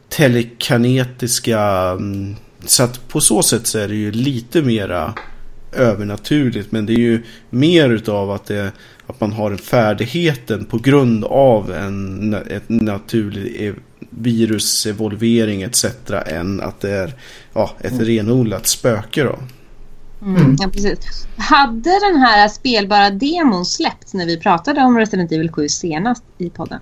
telekanetiska. Um, mm, så att på så sätt så är det ju lite mera övernaturligt. Men det är ju mer utav att, det, att man har färdigheten på grund av en ett naturlig virusevolvering etc. än att det är ja, ett mm. renodlat spöke då. Mm, ja, precis. Hade den här spelbara demon släppts när vi pratade om Resident Evil 7 senast i podden?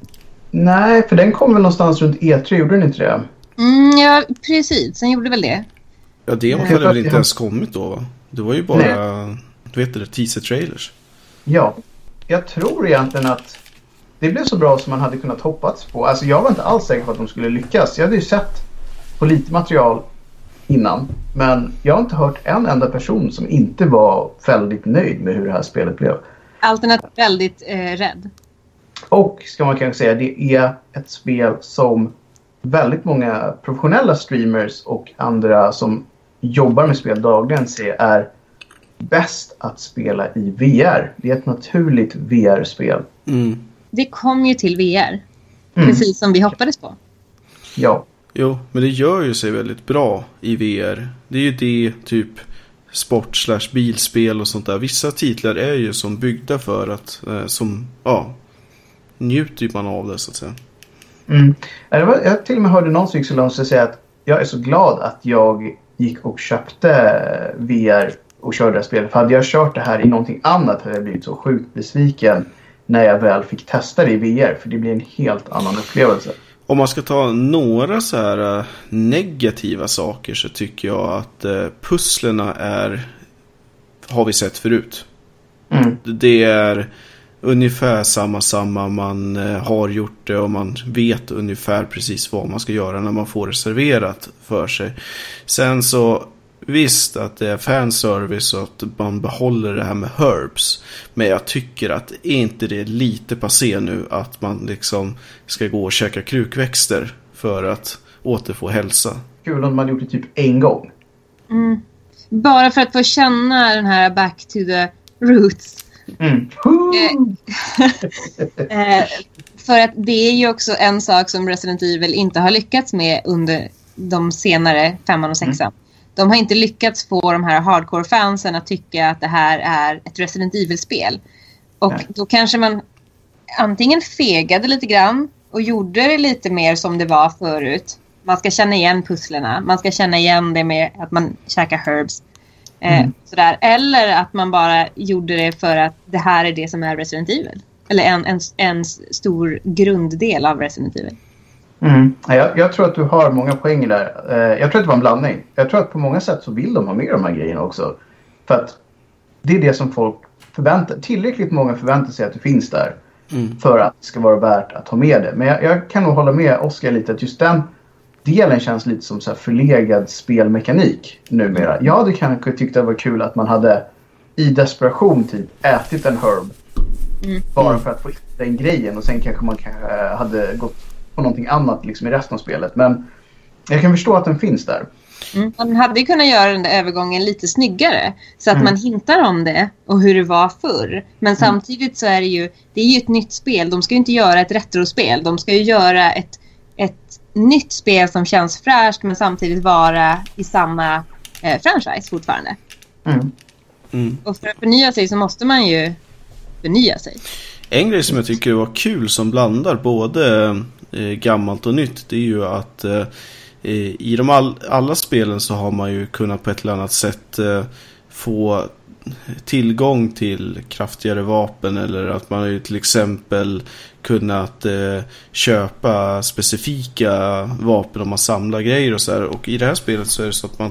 Nej, för den kom väl någonstans runt E3, gjorde den inte det? Mm, ja, precis. Den gjorde väl det. Ja, demon hade väl inte ens kommit då va? Det var ju bara, Nej. du vet det, teaser-trailers. Ja, jag tror egentligen att det blev så bra som man hade kunnat hoppats på. Alltså jag var inte alls säker på att de skulle lyckas. Jag hade ju sett på lite material innan. Men jag har inte hört en enda person som inte var väldigt nöjd med hur det här spelet blev. Alternativt väldigt eh, rädd. Och ska man kanske säga, det är ett spel som väldigt många professionella streamers och andra som jobbar med spel dagligen ser är bäst att spela i VR. Det är ett naturligt VR-spel. Mm. Det kom ju till VR. Mm. Precis som vi hoppades på. Ja. Jo, men det gör ju sig väldigt bra i VR. Det är ju det typ sport slash bilspel och sånt där. Vissa titlar är ju som byggda för att, eh, som, ja, njuter man av det så att säga. Mm. Jag till och med hörde någon som gick så långt att säga att jag är så glad att jag gick och köpte VR och körde det här spelet. För hade jag kört det här i någonting annat hade jag blivit så sjukt besviken när jag väl fick testa det i VR. För det blir en helt annan upplevelse. Om man ska ta några så här äh, negativa saker så tycker jag att uh, pusslerna är har vi sett förut. Mm. Det är ungefär samma samma. Man uh, har gjort det och man vet ungefär precis vad man ska göra när man får det serverat för sig. Sen så Visst att det är fanservice och att man behåller det här med herbs. Men jag tycker att är inte det lite passé nu att man liksom ska gå och käka krukväxter för att återfå hälsa. Kul om man gjort det typ en gång. Mm. Bara för att få känna den här back to the roots. Mm. eh, för att det är ju också en sak som Resident Evil inte har lyckats med under de senare femman och sexan. Mm de har inte lyckats få de här hardcore-fansen att tycka att det här är ett Resident Evil-spel. Och Nej. då kanske man antingen fegade lite grann och gjorde det lite mer som det var förut. Man ska känna igen pusslerna. Man ska känna igen det med att man käkar herbs. Eh, mm. sådär. Eller att man bara gjorde det för att det här är det som är Resident Evil. Eller en, en, en stor grunddel av Resident Evil. Mm. Jag, jag, tror att du har många poänger där. Eh, jag tror att det var en blandning. Jag tror att på många sätt så vill de ha med de här grejerna också. För att det är det som folk förväntar Tillräckligt många förväntar sig att det finns där. Mm. För att det ska vara värt att ha med det. Men jag, jag kan nog hålla med Oskar lite att just den delen känns lite som så här förlegad spelmekanik numera. Jag hade kanske tyckt det var kul att man hade i desperation typ ätit en herb. Mm. Bara för att få in den grejen och sen kanske man hade gått på någonting annat liksom, i resten av spelet. Men jag kan förstå att den finns där. Mm. Man hade ju kunnat göra den där övergången lite snyggare. Så att mm. man hintar om det och hur det var förr. Men mm. samtidigt så är det ju, det är ju ett nytt spel. De ska ju inte göra ett retrospel. De ska ju göra ett, ett nytt spel som känns fräscht men samtidigt vara i samma eh, franchise fortfarande. Mm. Mm. Och för att förnya sig så måste man ju förnya sig. En grej som jag tycker var kul som blandar både eh, gammalt och nytt det är ju att eh, i de all, alla spelen så har man ju kunnat på ett eller annat sätt eh, få tillgång till kraftigare vapen eller att man har ju till exempel kunnat eh, köpa specifika vapen om man samlar grejer och så här. Och i det här spelet så är det så att man,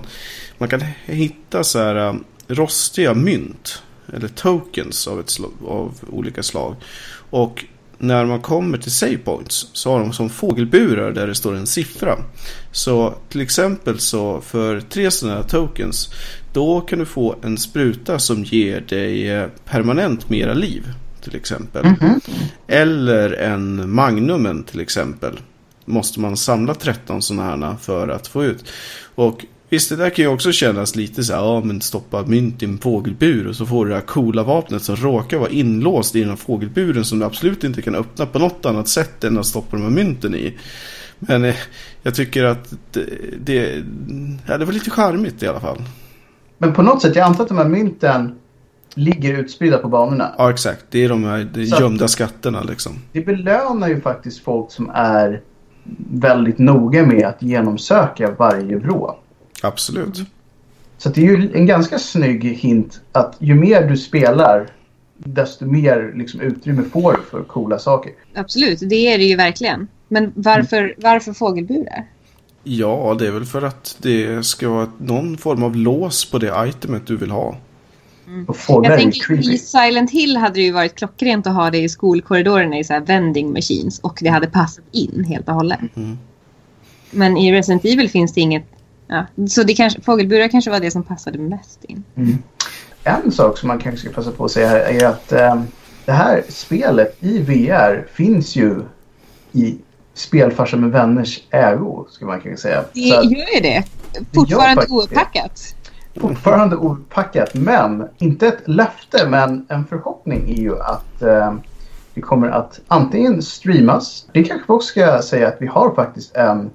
man kan hitta så här eh, rostiga mynt eller tokens av, ett av olika slag. Och när man kommer till save points så har de som fågelburar där det står en siffra. Så till exempel så för tre sådana här tokens då kan du få en spruta som ger dig eh, permanent mera liv till exempel. Mm -hmm. Eller en magnumen till exempel. Måste man samla 13 sådana här för att få ut. Och Visst, det där kan ju också kännas lite så här, ja men stoppa mynt i en fågelbur och så får du det här coola vapnet som råkar vara inlåst i den här fågelburen som du absolut inte kan öppna på något annat sätt än att stoppa de här mynten i. Men eh, jag tycker att det, det, ja, det var lite charmigt i alla fall. Men på något sätt, jag antar att de här mynten ligger utspridda på banorna. Ja, exakt. Det är de här de gömda skatterna liksom. Det belönar ju faktiskt folk som är väldigt noga med att genomsöka varje vrå. Absolut. Så det är ju en ganska snygg hint att ju mer du spelar desto mer liksom, utrymme får du för coola saker. Absolut, det är det ju verkligen. Men varför, mm. varför fågelburar? Ja, det är väl för att det ska vara någon form av lås på det itemet du vill ha. Mm. Jag tänker i Silent Hill hade det ju varit klockrent att ha det i skolkorridorerna i så här vending machines och det hade passat in helt och hållet. Mm. Men i Resident Evil finns det inget Ja, så det kanske, fågelburar kanske var det som passade mest in. Mm. En sak som man kanske ska passa på att säga här är att eh, det här spelet i VR finns ju i spelfarsa med vänners ägo, ska man kanske säga. Det gör ju det. Fortfarande opackat. Fortfarande opackat, men inte ett löfte, men en förhoppning är ju att eh, det kommer att antingen streamas. Det kanske vi också ska säga att vi har faktiskt en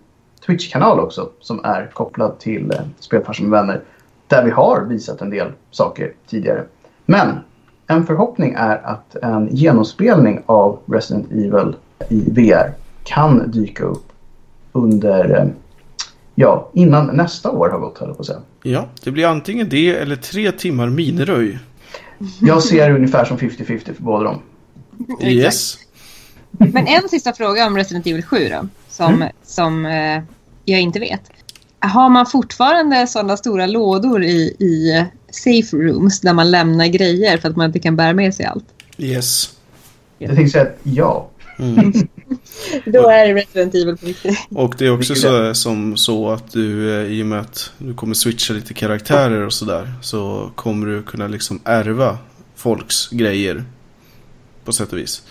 Twitch-kanal också som är kopplad till eh, Spelfarsa med vänner. Där vi har visat en del saker tidigare. Men en förhoppning är att en genomspelning av Resident Evil i VR kan dyka upp under, eh, ja, innan nästa år har gått, höll på att säga. Ja, det blir antingen det eller tre timmar miniröj. Jag ser det ungefär som 50-50 för båda dem. Yes. Men en sista fråga om Resident Evil 7 då. Som, mm. som eh, jag inte vet. Har man fortfarande sådana stora lådor i, i safe rooms där man lämnar grejer för att man inte kan bära med sig allt? Yes. Jag tänkte säga ja. Mm. Då är det Resident Evil på riktigt. Och det är också så, som så att du eh, i och med att du kommer switcha lite karaktärer och sådär så kommer du kunna liksom ärva folks grejer på sätt och vis.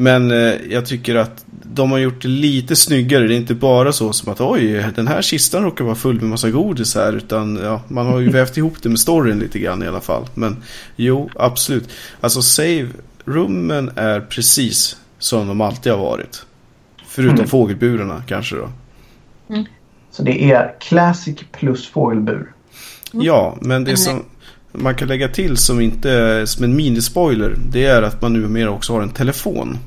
Men eh, jag tycker att de har gjort det lite snyggare. Det är inte bara så som att oj, den här kistan råkar vara full med massa godis här. Utan ja, man har ju vävt ihop det med storyn lite grann i alla fall. Men jo, absolut. Alltså save-rummen är precis som de alltid har varit. Förutom mm. fågelburarna kanske då. Mm. Så det är classic plus fågelbur? Mm. Ja, men det som man kan lägga till som inte som en minispoiler. Det är att man numera också har en telefon.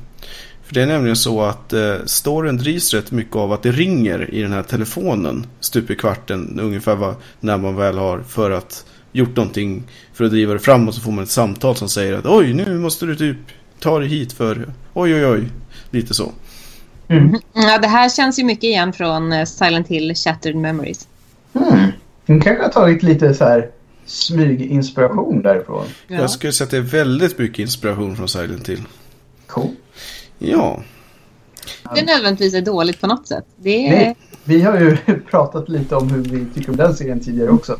För det är nämligen så att eh, storyn drivs rätt mycket av att det ringer i den här telefonen stup i kvarten ungefär vad, när man väl har för att gjort någonting för att driva det framåt så får man ett samtal som säger att oj nu måste du typ ta dig hit för oj oj oj lite så. Mm. Ja, det här känns ju mycket igen från eh, Silent Hill Shattered Memories. Mm. Den kanske har tagit lite så här smyginspiration därifrån. Ja. Jag skulle säga att det är väldigt mycket inspiration från Silent Hill. Cool. Ja. Det är nödvändigtvis är dåligt på något sätt. Det är... Nej, vi har ju pratat lite om hur vi tycker om den serien tidigare också.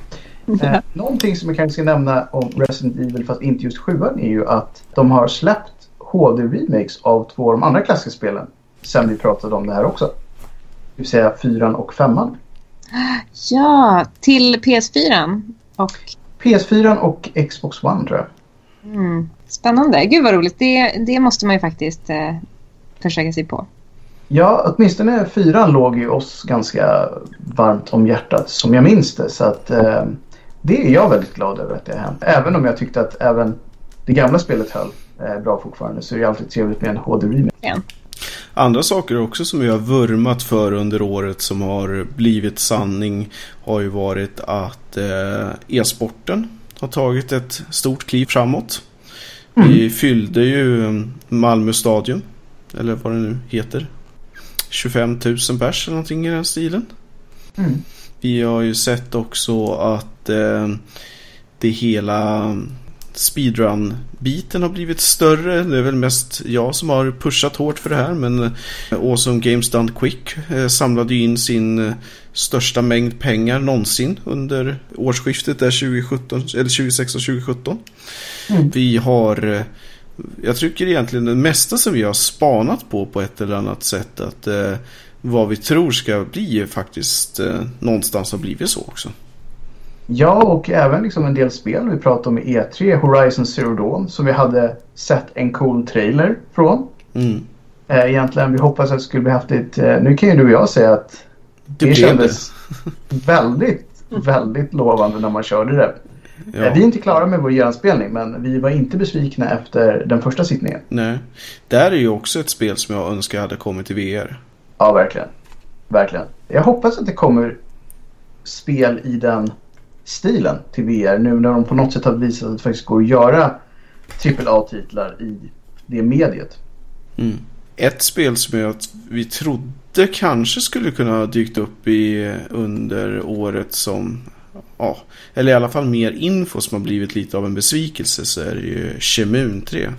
Eh, någonting som jag kanske ska nämna om Resident Evil, fast inte just sjuan, är ju att de har släppt HD-remakes av två av de andra klassiska spelen sen vi pratade om det här också. Det vill säga fyran och femman. Ja, till PS4 och... PS4 och Xbox One tror jag. Mm. Spännande. Gud vad roligt. Det, det måste man ju faktiskt eh, försöka sig på. Ja, åtminstone fyran låg ju oss ganska varmt om hjärtat som jag minns det. Så att eh, det är jag väldigt glad över att det har hänt. Även om jag tyckte att även det gamla spelet höll eh, bra fortfarande så är det alltid trevligt med en HD-remake. Ja. Andra saker också som vi har vurmat för under året som har blivit sanning har ju varit att eh, e-sporten har tagit ett stort kliv framåt. Vi fyllde ju Malmö stadion, eller vad det nu heter. 25 000 pers eller någonting i den stilen. Mm. Vi har ju sett också att eh, det hela speedrun-biten har blivit större. Det är väl mest jag som har pushat hårt för det här. Men eh, Awesome Games Done Quick eh, samlade ju in sin eh, största mängd pengar någonsin under årsskiftet där 2017, eller 2016 2017. Mm. Vi har, jag tycker egentligen det mesta som vi har spanat på på ett eller annat sätt att eh, vad vi tror ska bli faktiskt eh, någonstans har blivit så också. Ja, och även liksom en del spel vi pratade om i E3, Horizon Zero Dawn, som vi hade sett en cool trailer från. Mm. Eh, egentligen, vi hoppas att det skulle bli häftigt. Eh, nu kan ju du och jag säga att Det, det, kändes väldigt, väldigt lovande när man körde det. Eh, Ja. Vi är inte klara med vår genomspelning, men vi var inte besvikna efter den första sittningen. Nej. Där är ju också ett spel som jag önskar hade kommit till VR. Ja, verkligen. Verkligen. Jag hoppas att det kommer spel i den stilen till VR nu när de på något sätt har visat att det faktiskt går att göra AAA-titlar i det mediet. Mm. Ett spel som jag, vi trodde kanske skulle kunna ha dykt upp i under året som Ja, eller i alla fall mer info som har blivit lite av en besvikelse så är det ju Chemun 3.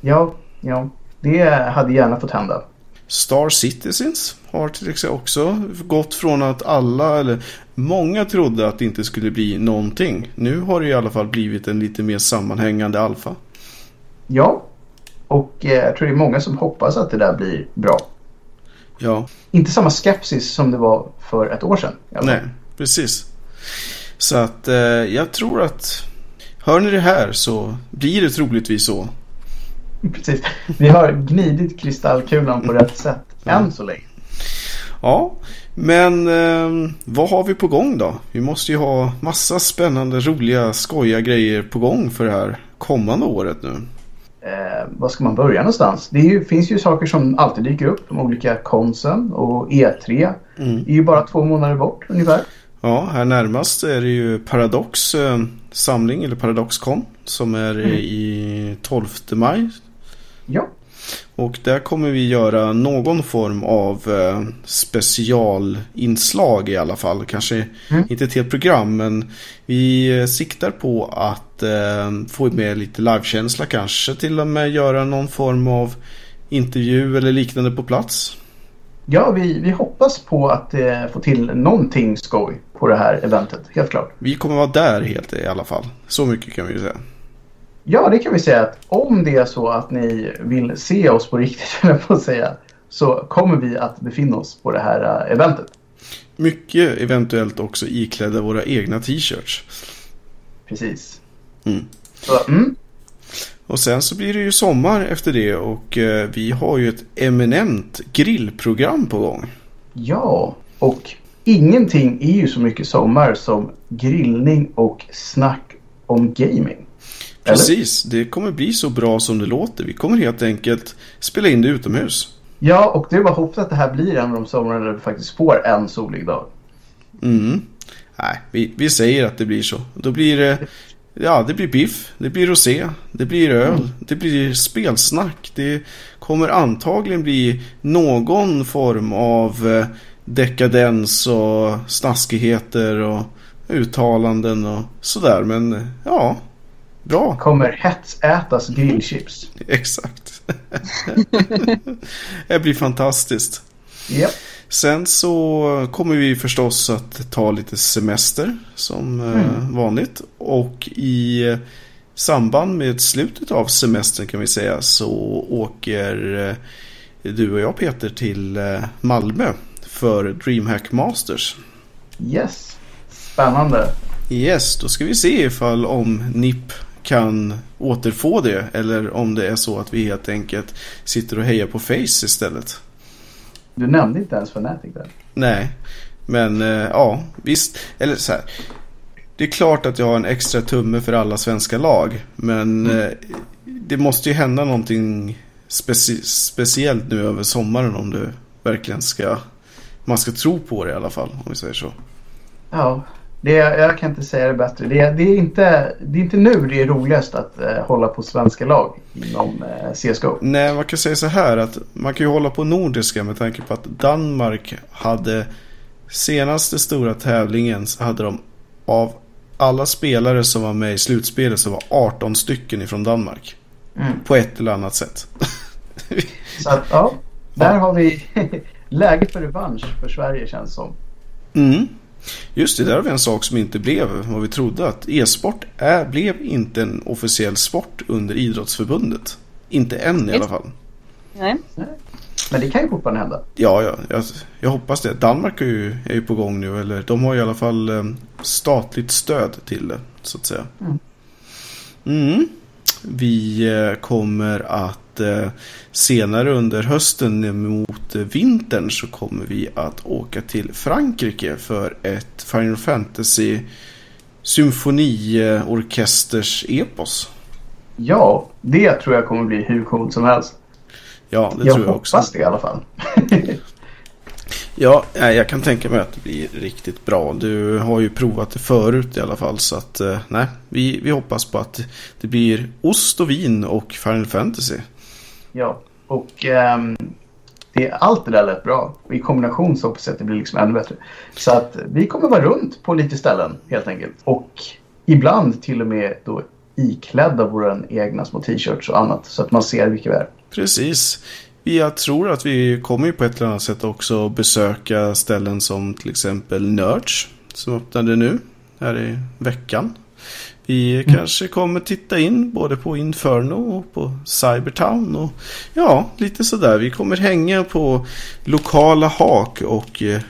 Ja, ja. Det hade gärna fått hända. Star Citizens har till exempel också gått från att alla, eller många trodde att det inte skulle bli någonting. Nu har det i alla fall blivit en lite mer sammanhängande alfa. Ja. Och eh, jag tror det är många som hoppas att det där blir bra. Ja, Inte samma skepsis som det var för ett år sedan. nej, precis. Så att eh, jag tror att hör ni det här så blir det troligtvis så. Precis. Vi har gnidit kristallkulan på rätt sätt än så länge. Ja, men eh, vad har vi på gång då? Vi måste ju ha massa spännande, roliga, skojiga grejer på gång för det här kommande året nu. Eh, var ska man börja någonstans? Det ju, finns ju saker som alltid dyker upp. De olika konsen och E3 Mm. är ju bara två månader bort ungefär. Ja, här närmast är det ju Paradox eh, samling, eller Paradoxcon, som är Mm. i 12 maj. Ja, Och där kommer vi göra någon form av eh, specialinslag i alla fall. Kanske Mm. inte ett helt program, men vi eh, siktar på att få med lite livekänsla kanske. Till och med göra någon form av intervju eller liknande på plats. Ja vi, vi hoppas på att eh, få till någonting skoj på det här eventet. Helt klart. Vi kommer vara där helt i alla fall. Så mycket kan vi ju säga. Ja, det kan vi säga att om det är så att ni vill se oss på riktigt, jag på att säga, så kommer vi att befinna oss på det här eh, eventet. Mycket eventuellt också iklädda våra egna t-shirts. Precis. Mm. Så, mm, Och sen så blir det ju sommar efter det och eh, vi har ju ett eminent grillprogram på gång. ja, och ingenting är ju så mycket sommar som grillning och snack om gaming. Eller? Precis, det kommer bli så bra som det låter. Vi kommer helt enkelt spela in det utomhus. Ja, och det är bara hoppas att det här blir en av de somrarna där vi faktiskt får en solig dag. Mm. Nej, vi, vi säger att det blir så. Då blir det, ja, det blir biff, det blir rosé, det blir öl, det blir spelsnack. Det kommer antagligen bli någon form av eh, dekadens och snaskigheter och uttalanden och sådär. Men eh, ja, bra. Kommer hetsätas grillchips. Exakt. det blir fantastiskt. Ja, Sen så kommer vi förstås att ta lite semester som eh, vanligt. Och i samband med slutet av semestern kan vi säga så åker eh, du och jag Peter till eh, Malmö för DreamHack Masters. yes. Spännande. Yes, då ska vi se ifall om NIP kan återfå det eller om det är så att vi helt enkelt sitter och hejar på Face istället. Du nämnde inte ens Fnatic där. Nej, men eh, ja, visst. Eller så här. Det är klart att jag har en extra tumme för alla svenska lag. Men mm. eh, det måste ju hända någonting speci speciellt nu över sommaren om det verkligen ska... Man ska tro på det i alla fall, om vi säger så. Ja, det, jag kan inte säga det bättre. Det, det, är, inte, det är inte nu det är roligast att eh, hålla på svenska lag inom eh, CSGO. Nej, man kan säga så här att man kan ju hålla på nordiska med tanke på att Danmark hade senaste stora tävlingen så hade de av alla spelare som var med i slutspelet så var 18 stycken ifrån Danmark. Mm. På ett eller annat sätt. så att, ja, där har vi läge för revansch för Sverige känns som. Mm. Just det, där har vi en sak som inte blev vad vi trodde. Att e-sport är, blev inte en officiell sport under idrottsförbundet. Inte än i alla fall. Nej. Men det kan ju fortfarande hända. Ja, ja jag, jag hoppas det. Danmark är ju, är ju på gång nu. Eller de har i alla fall eh, statligt stöd till det. Så att säga. Mm. Mm. Vi eh, kommer att eh, senare under hösten mot vintern så kommer vi att åka till Frankrike för ett Final Fantasy symfoniorkesters epos. Ja, det tror jag kommer bli hur coolt som helst. Ja, det jag tror jag också. Jag hoppas det i alla fall. ja, jag kan tänka mig att det blir riktigt bra. Du har ju provat det förut i alla fall. Så att, eh, nej, vi, vi hoppas på att det blir ost och vin och Final Fantasy. Ja, och um, det, allt det där lät bra. Och i kombination så hoppas jag att det blir liksom ännu bättre. Så att vi kommer vara runt på lite ställen helt enkelt. Och ibland till och med då iklädda våra egna små t-shirts och annat. Så att man ser vilka vi är. Precis. Jag tror att vi kommer på ett eller annat sätt också besöka ställen som till exempel Nörds. som öppnade nu här i veckan. Vi mm. kanske kommer titta in både på Inferno och på Cybertown och ja, lite sådär. Vi kommer hänga på lokala hak och eh,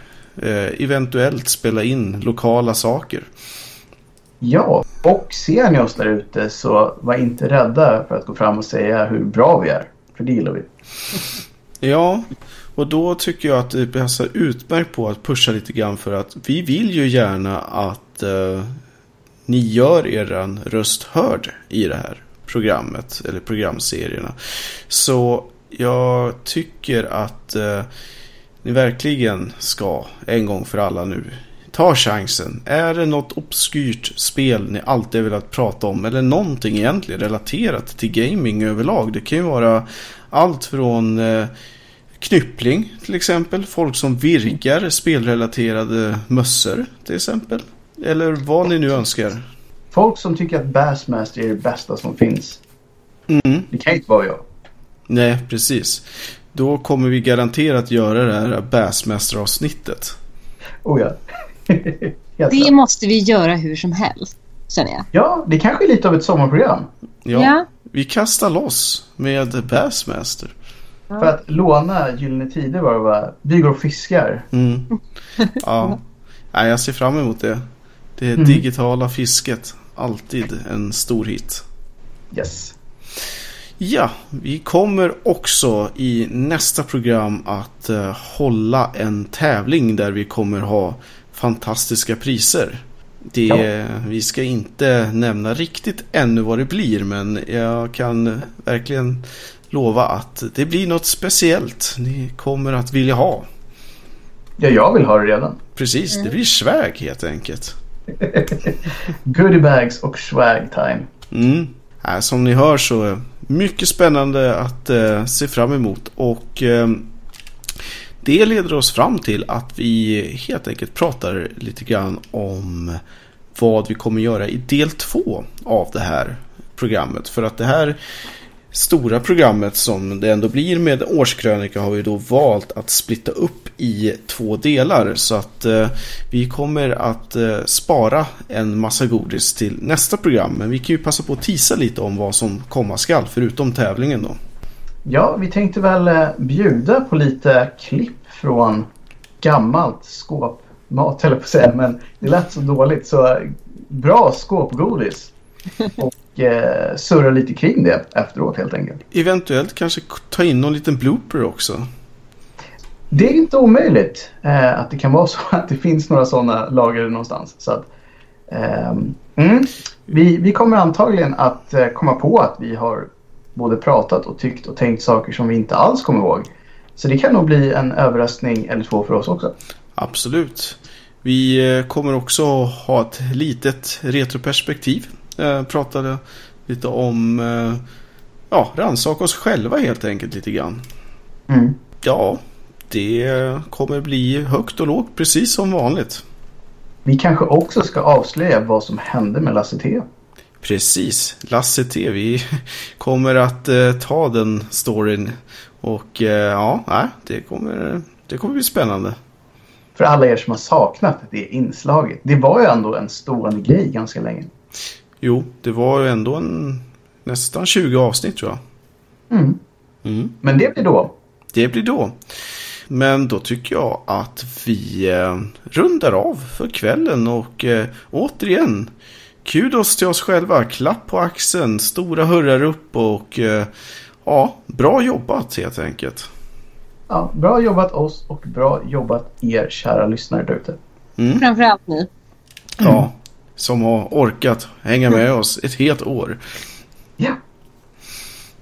eventuellt spela in lokala saker. Ja, och ser ni oss där ute så var inte rädda för att gå fram och säga hur bra vi är. För det gillar vi. Ja, och då tycker jag att det passar utmärkt på att pusha lite grann för att vi vill ju gärna att eh, ni gör er röst hörd i det här programmet eller programserierna. Så jag tycker att eh, ni verkligen ska en gång för alla nu Ta chansen. Är det något obskyrt spel ni alltid velat prata om eller någonting egentligen relaterat till gaming överlag? Det kan ju vara allt från eh, knyppling till exempel. Folk som virkar spelrelaterade mössor till exempel. Eller vad ni nu önskar. Folk som tycker att Bassmaster är det bästa som finns. Mm. Det kan inte vara jag. Nej, precis. Då kommer vi garanterat göra det här Bassmaster-avsnittet. Oh ja. det måste vi göra hur som helst, känner jag. Ja, det kanske är lite av ett sommarprogram. Ja, ja. vi kastar loss med Bassmaster. Ja. För att låna Gyllene Tider var det va? Vi går och fiskar. Mm. Ja. ja, jag ser fram emot det. Det mm. digitala fisket. Alltid en stor hit. Yes. Ja, vi kommer också i nästa program att uh, hålla en tävling där vi kommer ha fantastiska priser. Det, ja. Vi ska inte nämna riktigt ännu vad det blir men jag kan verkligen lova att det blir något speciellt ni kommer att vilja ha. Ja, jag vill ha det redan. Precis, mm. det blir swag helt enkelt. Goodiebags och swag time. Mm. Äh, som ni hör så mycket spännande att eh, se fram emot och eh, det leder oss fram till att vi helt enkelt pratar lite grann om vad vi kommer göra i del två av det här programmet. För att det här stora programmet som det ändå blir med årskrönika har vi då valt att splitta upp i två delar. Så att eh, vi kommer att eh, spara en massa godis till nästa program. Men vi kan ju passa på att tisa lite om vad som komma skall förutom tävlingen då. Ja, vi tänkte väl eh, bjuda på lite klipp från gammalt skåpmat, eller på att säga, men det lät så dåligt. Så bra skåpgodis. Och eh, surra lite kring det efteråt helt enkelt. Eventuellt kanske ta in någon liten blooper också. Det är inte omöjligt eh, att det kan vara så att det finns några sådana lager någonstans. Så att, ehm, mm, vi, vi kommer antagligen att eh, komma på att vi har både pratat och tyckt och tänkt saker som vi inte alls kommer ihåg. Så det kan nog bli en överraskning eller två för oss också. Absolut. Vi eh, kommer också ha ett litet retroperspektiv. Eh, pratade lite om eh, ja, rannsaka oss själva helt enkelt lite grann. Mm. Ja, det kommer bli högt och lågt precis som vanligt. Vi kanske också ska avslöja vad som hände med Lasse T. Precis, Lasse T. Vi kommer att eh, ta den storyn. Och eh, ja, nej, det, kommer, det kommer bli spännande. För alla er som har saknat det inslaget. Det var ju ändå en stående grej ganska länge. Jo, det var ju ändå en, nästan 20 avsnitt tror jag. Mm. Mm. Men det blir då. Det blir då. Men då tycker jag att vi eh, rundar av för kvällen och eh, återigen kudos till oss själva. Klapp på axeln, stora hurrar upp och eh, ja, bra jobbat helt enkelt. Ja, bra jobbat oss och bra jobbat er kära lyssnare där ute. Mm. Framförallt ni. Ja, som har orkat hänga med oss ett helt år. Ja,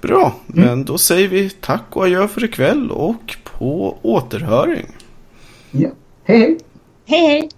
Bra, men då säger vi tack och adjö för ikväll och på återhöring. ja. Hej hej! Hej hej!